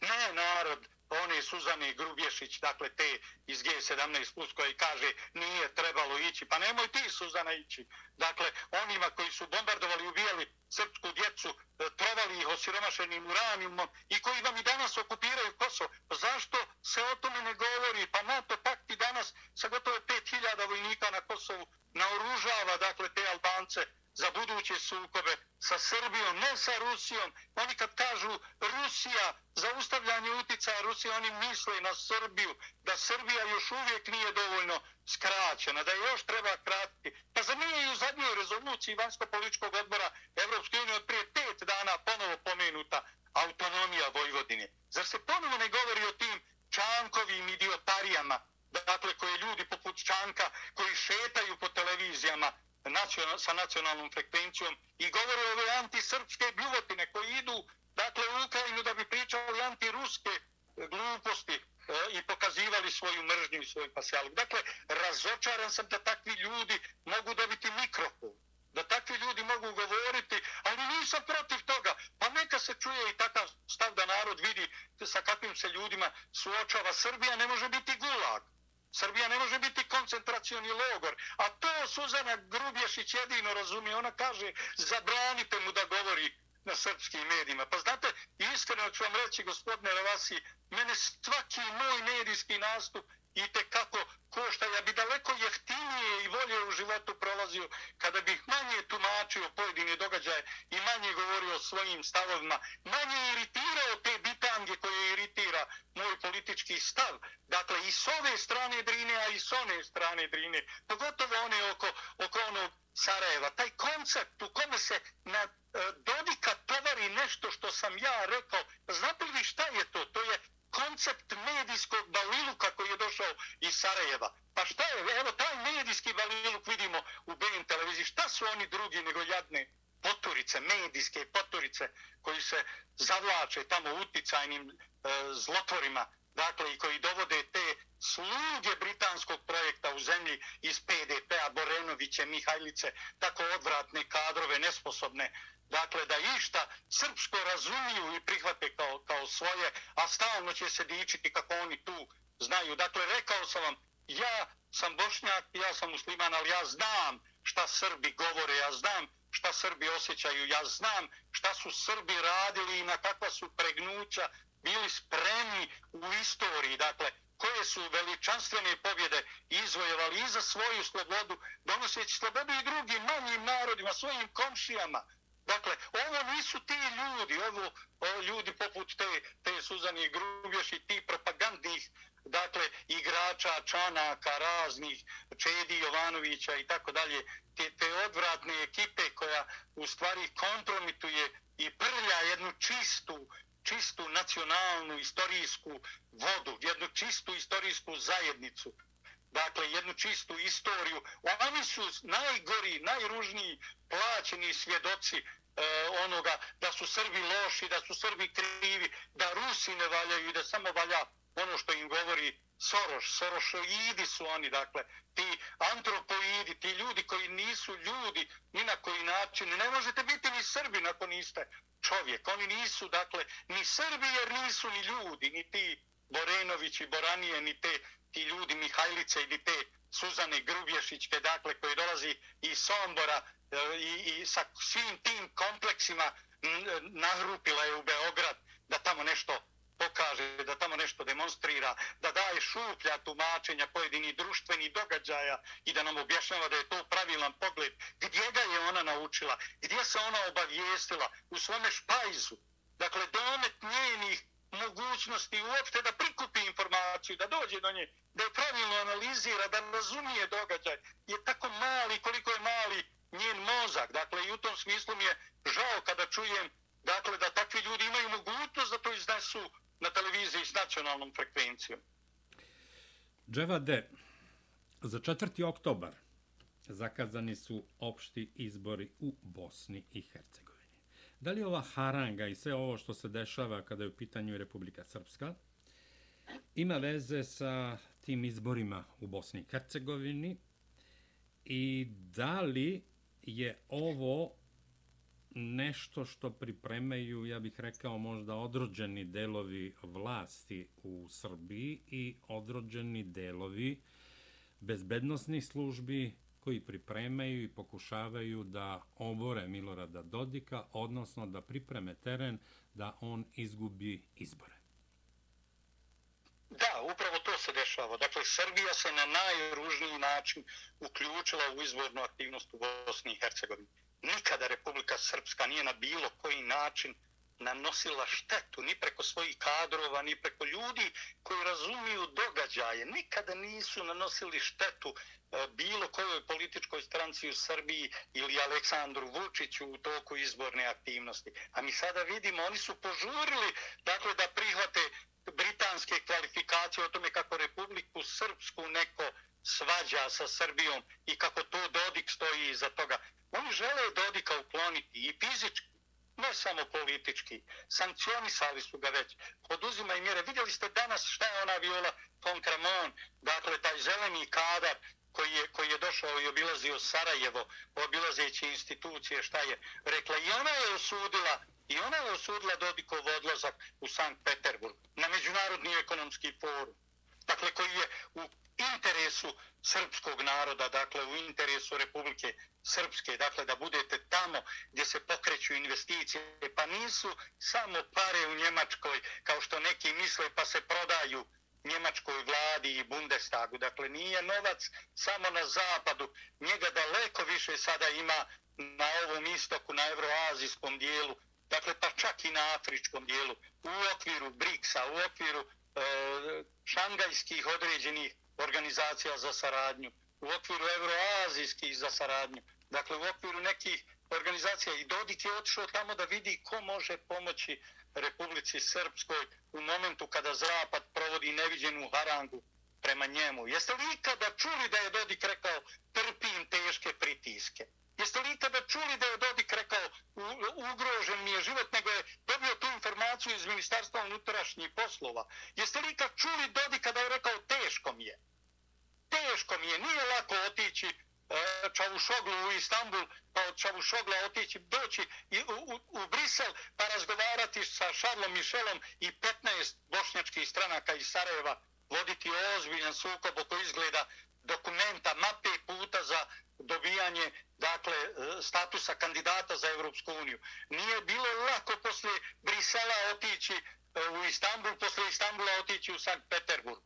Ne narod one Suzane Grubješić, dakle te iz G17 plus koji kaže nije trebalo ići. Pa nemoj ti Suzana ići. Dakle, onima koji su bombardovali i ubijali srpsku djecu, e, trovali ih osiromašenim uranijumom i koji vam i danas okupiraju Kosovo. Pa zašto se o tome ne govori? Pa NATO pakt i danas sa gotovo 5000 vojnika na Kosovu naoružava dakle te Albance za buduće sukobe sa Srbijom, ne sa Rusijom. Oni kad kažu Rusija, zaustavljanje uticaja Rusije, oni misle na Srbiju, da Srbija još uvijek nije dovoljno skraćena, da je još treba kratiti. Pa za nije i u zadnjoj rezoluciji Vanjsko-političkog odbora Evropske unije od prije pet dana ponovo pomenuta autonomija Vojvodine. Zar se ponovo ne govori o tim čankovim idiotarijama, dakle koje ljudi poput čanka koji šetaju po televizijama, nacional, sa nacionalnom frekvencijom i govore ove antisrpske bljuvotine koji idu dakle u Ukrajinu da bi pričali antiruske gluposti e, i pokazivali svoju mržnju i svoj pasijalog. Dakle, razočaran sam da takvi ljudi mogu dobiti mikrofon, da takvi ljudi mogu govoriti, ali nisam protiv toga. Pa neka se čuje i takav stav da narod vidi sa kakvim se ljudima suočava. Srbija ne može biti gulag. Srbija ne može biti koncentracioni logor. A to Suzana Grubješić jedino razumije. Ona kaže, zabranite mu da govori na srpskim medijima. Pa znate, iskreno ću vam reći, gospodine Ravasi, mene svaki moj medijski nastup i te kako košta, ja bi daleko jeftinije i volje u životu prolazio kada bih manje tumačio pojedine događaje i manje govorio o svojim stavovima, manje iritirao te bitange koje iritira moj politički stav. Dakle, i s ove strane Drine, a i s one strane Drine, pogotovo one oko, oko onog Sarajeva. Taj koncept u kome se na e, Dodika tovari nešto što sam ja rekao, znate li šta je to? To je koncept medijskog baliluka koji je došao iz Sarajeva. Pa šta je, evo taj medijski baliluk vidimo u BN televiziji, šta su oni drugi nego jadne poturice, medijske poturice koji se zavlače tamo uticajnim e, zlotvorima, dakle i koji dovode te sluge britanskog projekta u zemlji iz PDP-a, Borenoviće, Mihajlice, tako odvratne kadrove, nesposobne, dakle da išta srpsko razumiju i prihvate kao, kao svoje, a stalno će se dičiti kako oni tu znaju. Dakle, rekao sam vam, ja sam bošnjak, ja sam musliman, ali ja znam šta Srbi govore, ja znam šta Srbi osjećaju, ja znam šta su Srbi radili i na kakva su pregnuća bili spremni u istoriji, dakle, koje su veličanstvene pobjede izvojevali i za svoju slobodu, donoseći slobodu i drugim manjim narodima, svojim komšijama, Dakle, ovo nisu ti ljudi, ovo, ovo ljudi poput te, te Suzani Grubješ i ti propagandnih dakle, igrača, čanaka, raznih, Čedi Jovanovića i tako dalje, te, te odvratne ekipe koja u stvari kompromituje i prlja jednu čistu, čistu nacionalnu istorijsku vodu, jednu čistu istorijsku zajednicu. dakle, jednu čistu istoriju. Oni su najgori, najružniji, plaćeni svjedoci e, onoga da su Srbi loši, da su Srbi krivi, da Rusi ne valjaju i da samo valja ono što im govori Soroš, Sorošoidi su oni, dakle, ti antropoidi, ti ljudi koji nisu ljudi ni na koji način. Ne možete biti ni Srbi ako niste čovjek. Oni nisu, dakle, ni Srbi jer nisu ni ljudi, ni ti Borenovići, Boranije, ni te, ti ljudi Mihajlice ili te Suzane Grubješićke, dakle, koji dolazi iz Sombora eh, i, i sa svim tim kompleksima eh, nahrupila je u Beograd da tamo nešto pokaže, da tamo nešto demonstrira, da daje šuplja tumačenja pojedinih društvenih događaja i da nam objašnjava da je to pravilan pogled. Gdje ga je ona naučila? Gdje se ona obavijestila? U svome špajzu. Dakle, domet njenih mogućnosti uopšte da prikupi informaciju, da dođe do nje, da je pravilno analizira, da razumije događaj, je tako mali koliko je mali njen mozak. Dakle, i u tom smislu mi je žao kada čujem dakle, da takvi ljudi imaju mogućnost da to iznesu na televiziji s nacionalnom frekvencijom. Dževade, za 4. oktobar zakazani su opšti izbori u Bosni i Hercegovini. Da li ova haranga i sve ovo što se dešava kada je u pitanju Republika Srpska ima veze sa tim izborima u Bosni i Hercegovini i da li je ovo nešto što pripremaju, ja bih rekao, možda odrođeni delovi vlasti u Srbiji i odrođeni delovi bezbednostnih službi koji pripremaju i pokušavaju da obore Milorada Dodika, odnosno da pripreme teren da on izgubi izbore. Da, upravo to se dešava. Dakle, Srbija se na najružniji način uključila u izbornu aktivnost u Bosni i Hercegovini nikada Republika Srpska nije na bilo koji način nanosila štetu ni preko svojih kadrova, ni preko ljudi koji razumiju događaje. Nikada nisu nanosili štetu e, bilo kojoj političkoj stranci u Srbiji ili Aleksandru Vučiću u toku izborne aktivnosti. A mi sada vidimo, oni su požurili dakle, da prihvate britanske kvalifikacije o tome kako Republiku Srpsku neko svađa sa Srbijom i kako to Dodik stoji iza toga. Oni žele Dodika ukloniti i fizički, ne samo politički. Sankcionisali su ga već. Poduzima i mjere. Vidjeli ste danas šta je ona Viola von Kramon, dakle taj zeleni kadar koji je, koji je došao i obilazio Sarajevo, obilazeći institucije, šta je rekla. I ona je osudila I ona je osudila Dodikov odlazak u Sankt Peterburg na Međunarodni ekonomski forum. Dakle, koji je u interesu srpskog naroda, dakle u interesu Republike Srpske, dakle da budete tamo gdje se pokreću investicije, pa nisu samo pare u Njemačkoj, kao što neki misle, pa se prodaju Njemačkoj vladi i Bundestagu. Dakle, nije novac samo na zapadu, njega daleko više sada ima na ovom istoku, na euroazijskom dijelu, dakle pa čak i na afričkom dijelu, u okviru BRICS-a, u okviru e, šangajskih određenih organizacija za saradnju, u okviru euroazijskih za saradnju, dakle u okviru nekih organizacija i Dodik je otišao tamo da vidi ko može pomoći Republici Srpskoj u momentu kada Zapad provodi neviđenu harangu prema njemu. Jeste li ikada čuli da je Dodik rekao trpim teške pritiske? Jeste li ikada čuli da je Dodik rekao ugrožen mi je život, nego je dobio tu informaciju iz Ministarstva unutrašnjih poslova? Jeste li ikad čuli Dodika da je rekao teško mi je? Teško mi je, nije lako otići e, Čavušoglu u Istanbul, pa od Čavušogla otići, doći i u, u, u Brisel, pa razgovarati sa Šarlom Mišelom i 15 bošnjačkih stranaka iz Sarajeva, voditi ozbiljan sukob oko izgleda dokumenta, mape puta za dobijanje dakle, e, statusa kandidata za Evropsku uniju. Nije bilo lako posle Brisela otići e, u Istanbul, posle Istanbula otići u Sankt Peterburg.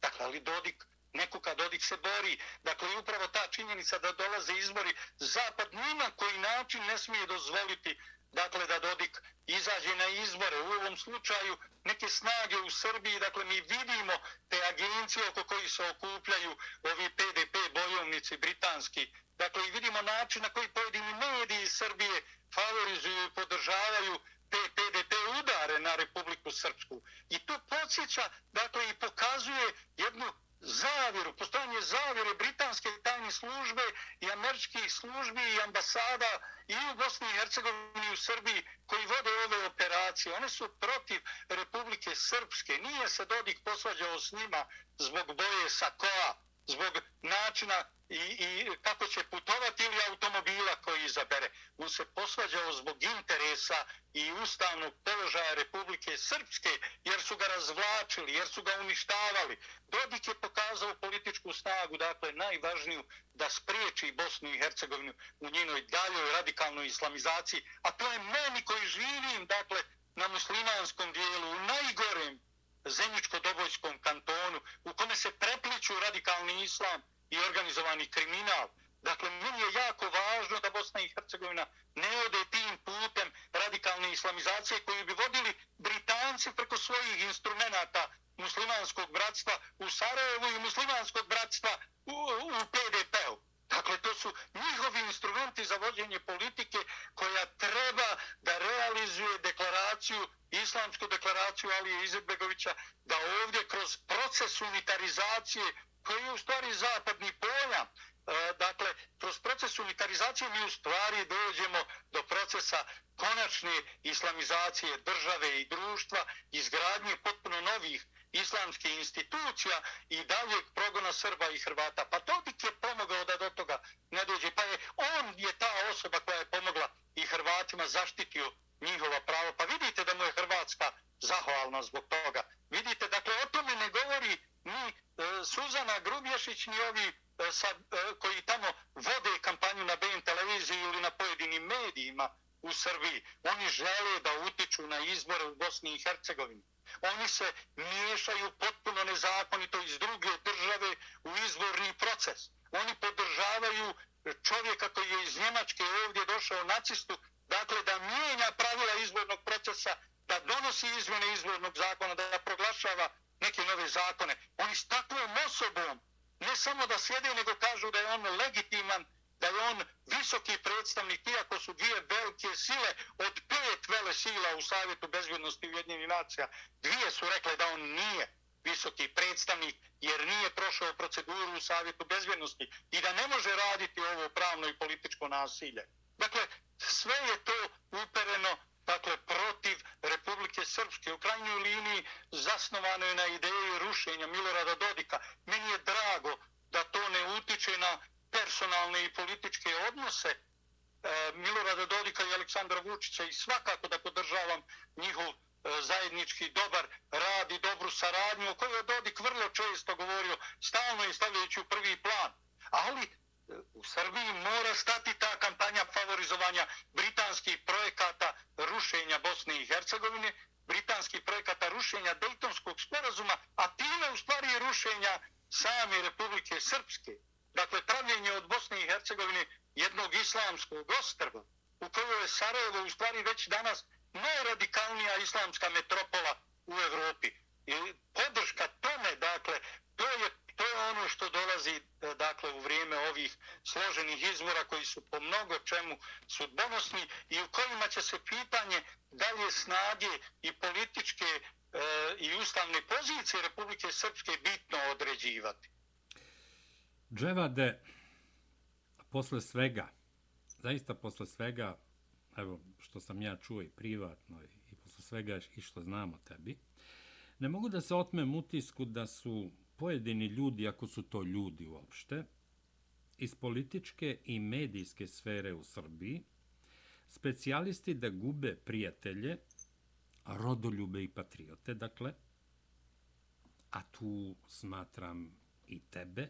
Dakle, ali Dodik, neko kad Dodik se bori, dakle, upravo ta činjenica da dolaze izbori, Zapad nima koji način ne smije dozvoliti dakle, da Dodik izađe na izbore. U ovom slučaju neke snage u Srbiji, dakle, mi vidimo te agencije oko koji se okupljaju ovi PDP bojovnici britanski, dakle, i vidimo način na koji pojedini mediji Srbije favorizuju i podržavaju te PDP udare na Republiku Srpsku. I to podsjeća, dakle, i pokazuje jednu zavjeru, postojanje zavjere britanske tajne službe i američkih službi i ambasada i u Bosni i Hercegovini i u Srbiji koji vode ove operacije. One su protiv Republike Srpske. Nije se Dodik posvađao s njima zbog boje sakoa, zbog načina i, i kako će putovati ili automobila koji izabere. On se posvađao zbog interesa i ustavnog položaja Republike Srpske jer su ga razvlačili, jer su ga uništavali. Dodik je pokazao političku snagu, dakle najvažniju da spriječi Bosnu i Hercegovinu u njenoj daljoj radikalnoj islamizaciji. A to je meni koji živim, dakle, na muslimanskom dijelu, u najgorem zemljičko-dobojskom kantonu, u kome se prepliču radikalni islam i organizovani kriminal. Dakle, meni je jako važno da Bosna i Hercegovina ne ode tim putem radikalne islamizacije koju bi vodili Britanci preko svojih instrumenta muslimanskog bratstva u Sarajevu i muslimanskog bratstva u, u PDP-u. Dakle, to su njihovi instrumenti za vođenje politike koja treba da realizuje deklaraciju, islamsku deklaraciju Alije Izetbegovića, da ovdje kroz proces unitarizacije koji je u stvari zapadni pojam. E, dakle, kroz proces unitarizacije mi u stvari dođemo do procesa konačne islamizacije države i društva, izgradnje potpuno novih islamskih institucija i daljeg progona Srba i Hrvata. Pa Dodik je pomogao da do toga ne dođe. Pa je on je ta osoba koja je pomogla i Hrvatima zaštitio njihova prava. Pa vidite da mu je Hrvatska zahvalna zbog toga. Vidite, dakle, o tome ne govori ni e, Suzana Grubješić, ni ovi e, sa, e, koji tamo vode kampanju na BN televiziji ili na pojedinim medijima u Srbiji. Oni žele da utiču na izbore u Bosni i Hercegovini. Oni se miješaju potpuno nezakonito iz druge države u izborni proces. Oni podržavaju čovjeka koji je iz Njemačke ovdje došao nacistu, dakle da mijenja pravila izbornog procesa, da donosi izmjene izbornog zakona, da proglašava neke nove zakone. Oni s takvom osobom ne samo da sjede, nego kažu da je on legitiman, da je on visoki predstavnik, iako su dvije velike sile od pet vele sila u Savjetu bezbjednosti Ujedinjenih nacija, dvije su rekle da on nije visoki predstavnik jer nije prošao proceduru u Savjetu bezbjednosti i da ne može raditi ovo pravno i političko nasilje. Dakle, sve je to upereno dakle, protiv Republike Srpske. U krajnjoj liniji zasnovano je na ideji rušenja Milorada Dodika. Meni je drago da to ne utiče na personalne i političke odnose e, Milorada Dodika i Aleksandra Vučića i svakako da podržavam njihov e, zajednički dobar rad i dobru saradnju o kojoj je Dodik vrlo često govorio, stalno je stavljajući u prvi plan. Ali e, u Srbiji mora stati ta kampanja favorizovanja britanskih projekata rušenja Bosne i Hercegovine, britanskih projekata rušenja Dejtonskog sporazuma, a time u stvari rušenja same Republike Srpske. Dakle, pravljenje od Bosne i Hercegovine jednog islamskog ostrva, u kojoj je Sarajevo u stvari već danas najradikalnija islamska metropola u Evropi. I podrška tome, dakle, to je to je ono što dolazi e, dakle u vrijeme ovih složenih izvora koji su po mnogo čemu sudbonosni i u kojima će se pitanje dalje snage i političke e, i ustavne pozicije Republike Srpske bitno određivati. Dževade, posle svega, zaista posle svega, evo što sam ja čuo i privatno i posle svega i što znamo tebi, ne mogu da se otmem utisku da su pojedini ljudi, ako su to ljudi uopšte, iz političke i medijske sfere u Srbiji, specijalisti da gube prijatelje, rodoljube i patriote, dakle, a tu smatram i tebe,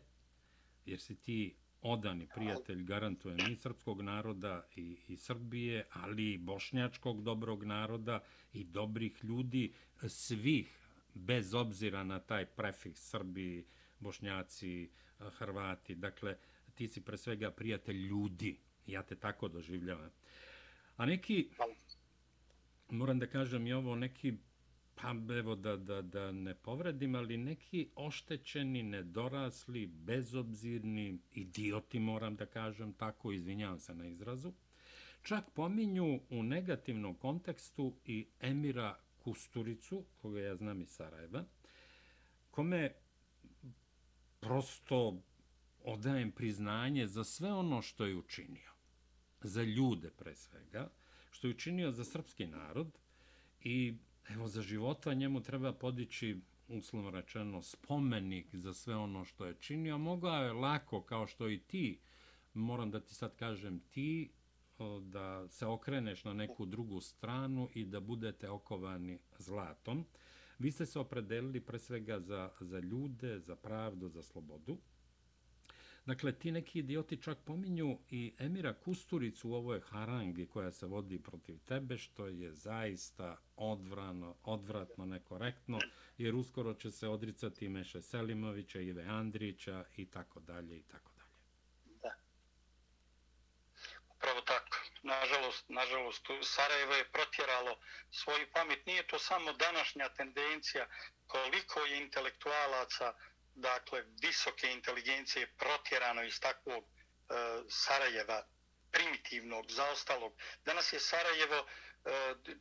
jer si ti odani prijatelj, garantujem, i srpskog naroda i, i Srbije, ali i bošnjačkog dobrog naroda i dobrih ljudi, svih bez obzira na taj prefiks Srbi, Bošnjaci, Hrvati. Dakle, ti si pre svega prijatelj ljudi. Ja te tako doživljavam. A neki, moram da kažem i ovo, neki, pa evo da, da, da ne povredim, ali neki oštećeni, nedorasli, bezobzirni, idioti, moram da kažem, tako, izvinjavam se na izrazu, čak pominju u negativnom kontekstu i Emira Kusturicu, koga ja znam iz Sarajeva, kome prosto odajem priznanje za sve ono što je učinio. Za ljude pre svega, što je učinio za srpski narod i evo za života njemu treba podići uslovno rečeno spomenik za sve ono što je činio. Mogao je lako, kao što i ti, moram da ti sad kažem ti, da se okreneš na neku drugu stranu i da budete okovani zlatom. Vi ste se opredelili pre svega za, za ljude, za pravdu, za slobodu. Dakle, ti neki idioti čak pominju i Emira Kusturicu u ovoj harangi koja se vodi protiv tebe, što je zaista odvrano, odvratno, nekorektno, jer uskoro će se odricati Meše Selimovića, Ive Andrića i tako dalje i tako dalje. Da. Upravo tako. Nažalost, nažalost, Sarajevo je protjeralo svoju pamet. Nije to samo današnja tendencija koliko je intelektualaca dakle, visoke inteligencije protjerano iz takvog e, Sarajeva primitivnog, zaostalog. Danas je Sarajevo e,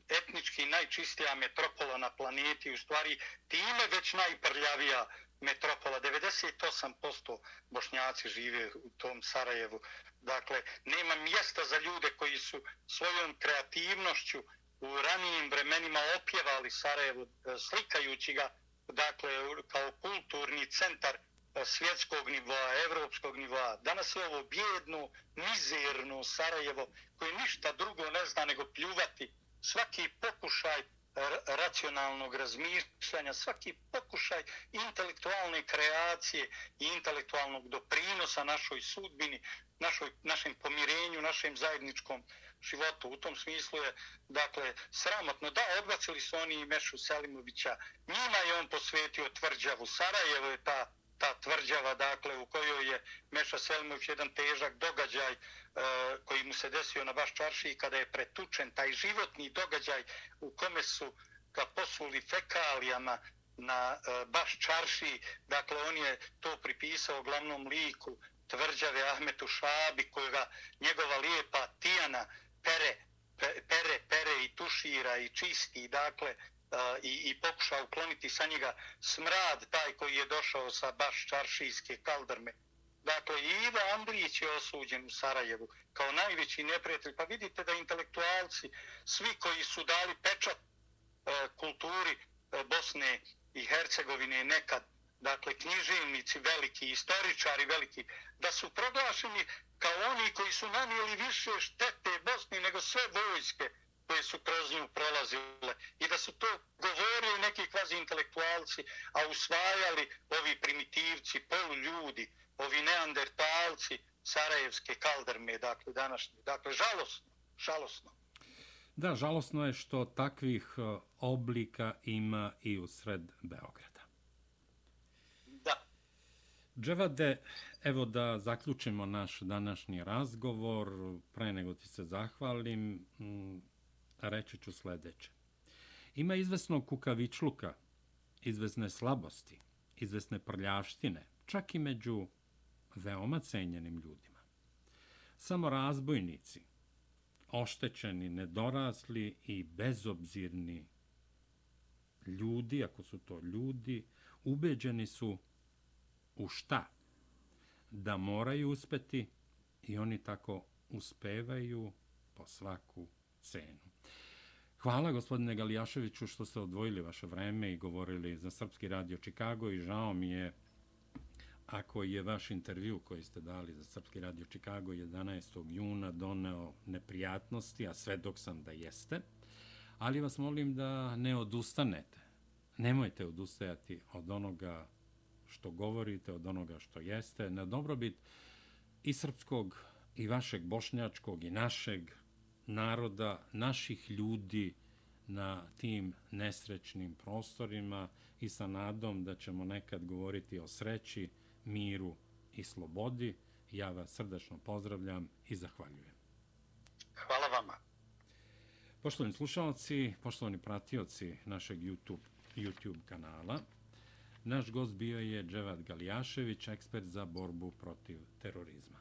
etnički najčistija metropola na planeti, u stvari time već najprljavija metropola. 98% bošnjaci žive u tom Sarajevu. Dakle, nema mjesta za ljude koji su svojom kreativnošću u ranijim vremenima opjevali Sarajevo, e, slikajući ga dakle, kao kulturni centar svjetskog nivoa, evropskog nivoa. Danas je ovo bjedno, mizerno Sarajevo koje ništa drugo ne zna nego pljuvati. Svaki pokušaj racionalnog razmišljanja, svaki pokušaj intelektualne kreacije i intelektualnog doprinosa našoj sudbini, našoj, našem pomirenju, našem zajedničkom životu. U tom smislu je, dakle, sramotno. Da, odbacili su oni i Mešu Selimovića. Njima je on posvetio tvrđavu. Sarajevo je ta, ta tvrđava, dakle, u kojoj je Meša Selimović jedan težak događaj e, koji mu se desio na baš čarši kada je pretučen taj životni događaj u kome su ga posuli fekalijama na e, baš čarši. Dakle, on je to pripisao glavnom liku tvrđave Ahmetu Šabi, kojega njegova lijepa Tijana pere, pere, pere i tušira i čisti, dakle, i, i pokuša ukloniti sa njega smrad taj koji je došao sa baš čaršijske kaldrme. Dakle, Ivo Andrić je osuđen u Sarajevu kao najveći neprijatelj. Pa vidite da intelektualci, svi koji su dali pečat e, kulturi e, Bosne i Hercegovine nekad, dakle, književnici veliki, istoričari veliki, da su proglašeni kao oni koji su nanijeli više štete Bosni nego sve vojske koje su kroz nju prolazile i da su to govorili neki kvazi intelektualci, a usvajali ovi primitivci, poluljudi, ovi neandertalci, sarajevske kaldrme, dakle, današnje. Dakle, žalosno, žalosno. Da, žalosno je što takvih e, oblika ima i u sred Beograda. Dževade, Evo da zaključimo naš današnji razgovor. Pre nego ti se zahvalim, mm, reći ću sljedeće. Ima izvesnog kukavičluka, izvesne slabosti, izvesne prljavštine, čak i među veoma cenjenim ljudima. Samo razbojnici, oštećeni, nedorasli i bezobzirni ljudi, ako su to ljudi, ubeđeni su u šta? da moraju uspeti i oni tako uspevaju po svaku cenu. Hvala gospodine Galijaševiću što ste odvojili vaše vreme i govorili za Srpski radio Čikago i žao mi je ako je vaš intervju koji ste dali za Srpski radio Čikago 11. juna doneo neprijatnosti, a sve dok sam da jeste, ali vas molim da ne odustanete. Nemojte odustajati od onoga što govorite, od onoga što jeste, na dobrobit i srpskog, i vašeg bošnjačkog, i našeg naroda, naših ljudi na tim nesrećnim prostorima i sa nadom da ćemo nekad govoriti o sreći, miru i slobodi. Ja vas srdačno pozdravljam i zahvaljujem. Hvala vama. Poštovani slušalci, poštovani pratioci našeg YouTube, YouTube kanala, Naš gost bio je Dževad Galijašević, ekspert za borbu protiv terorizma.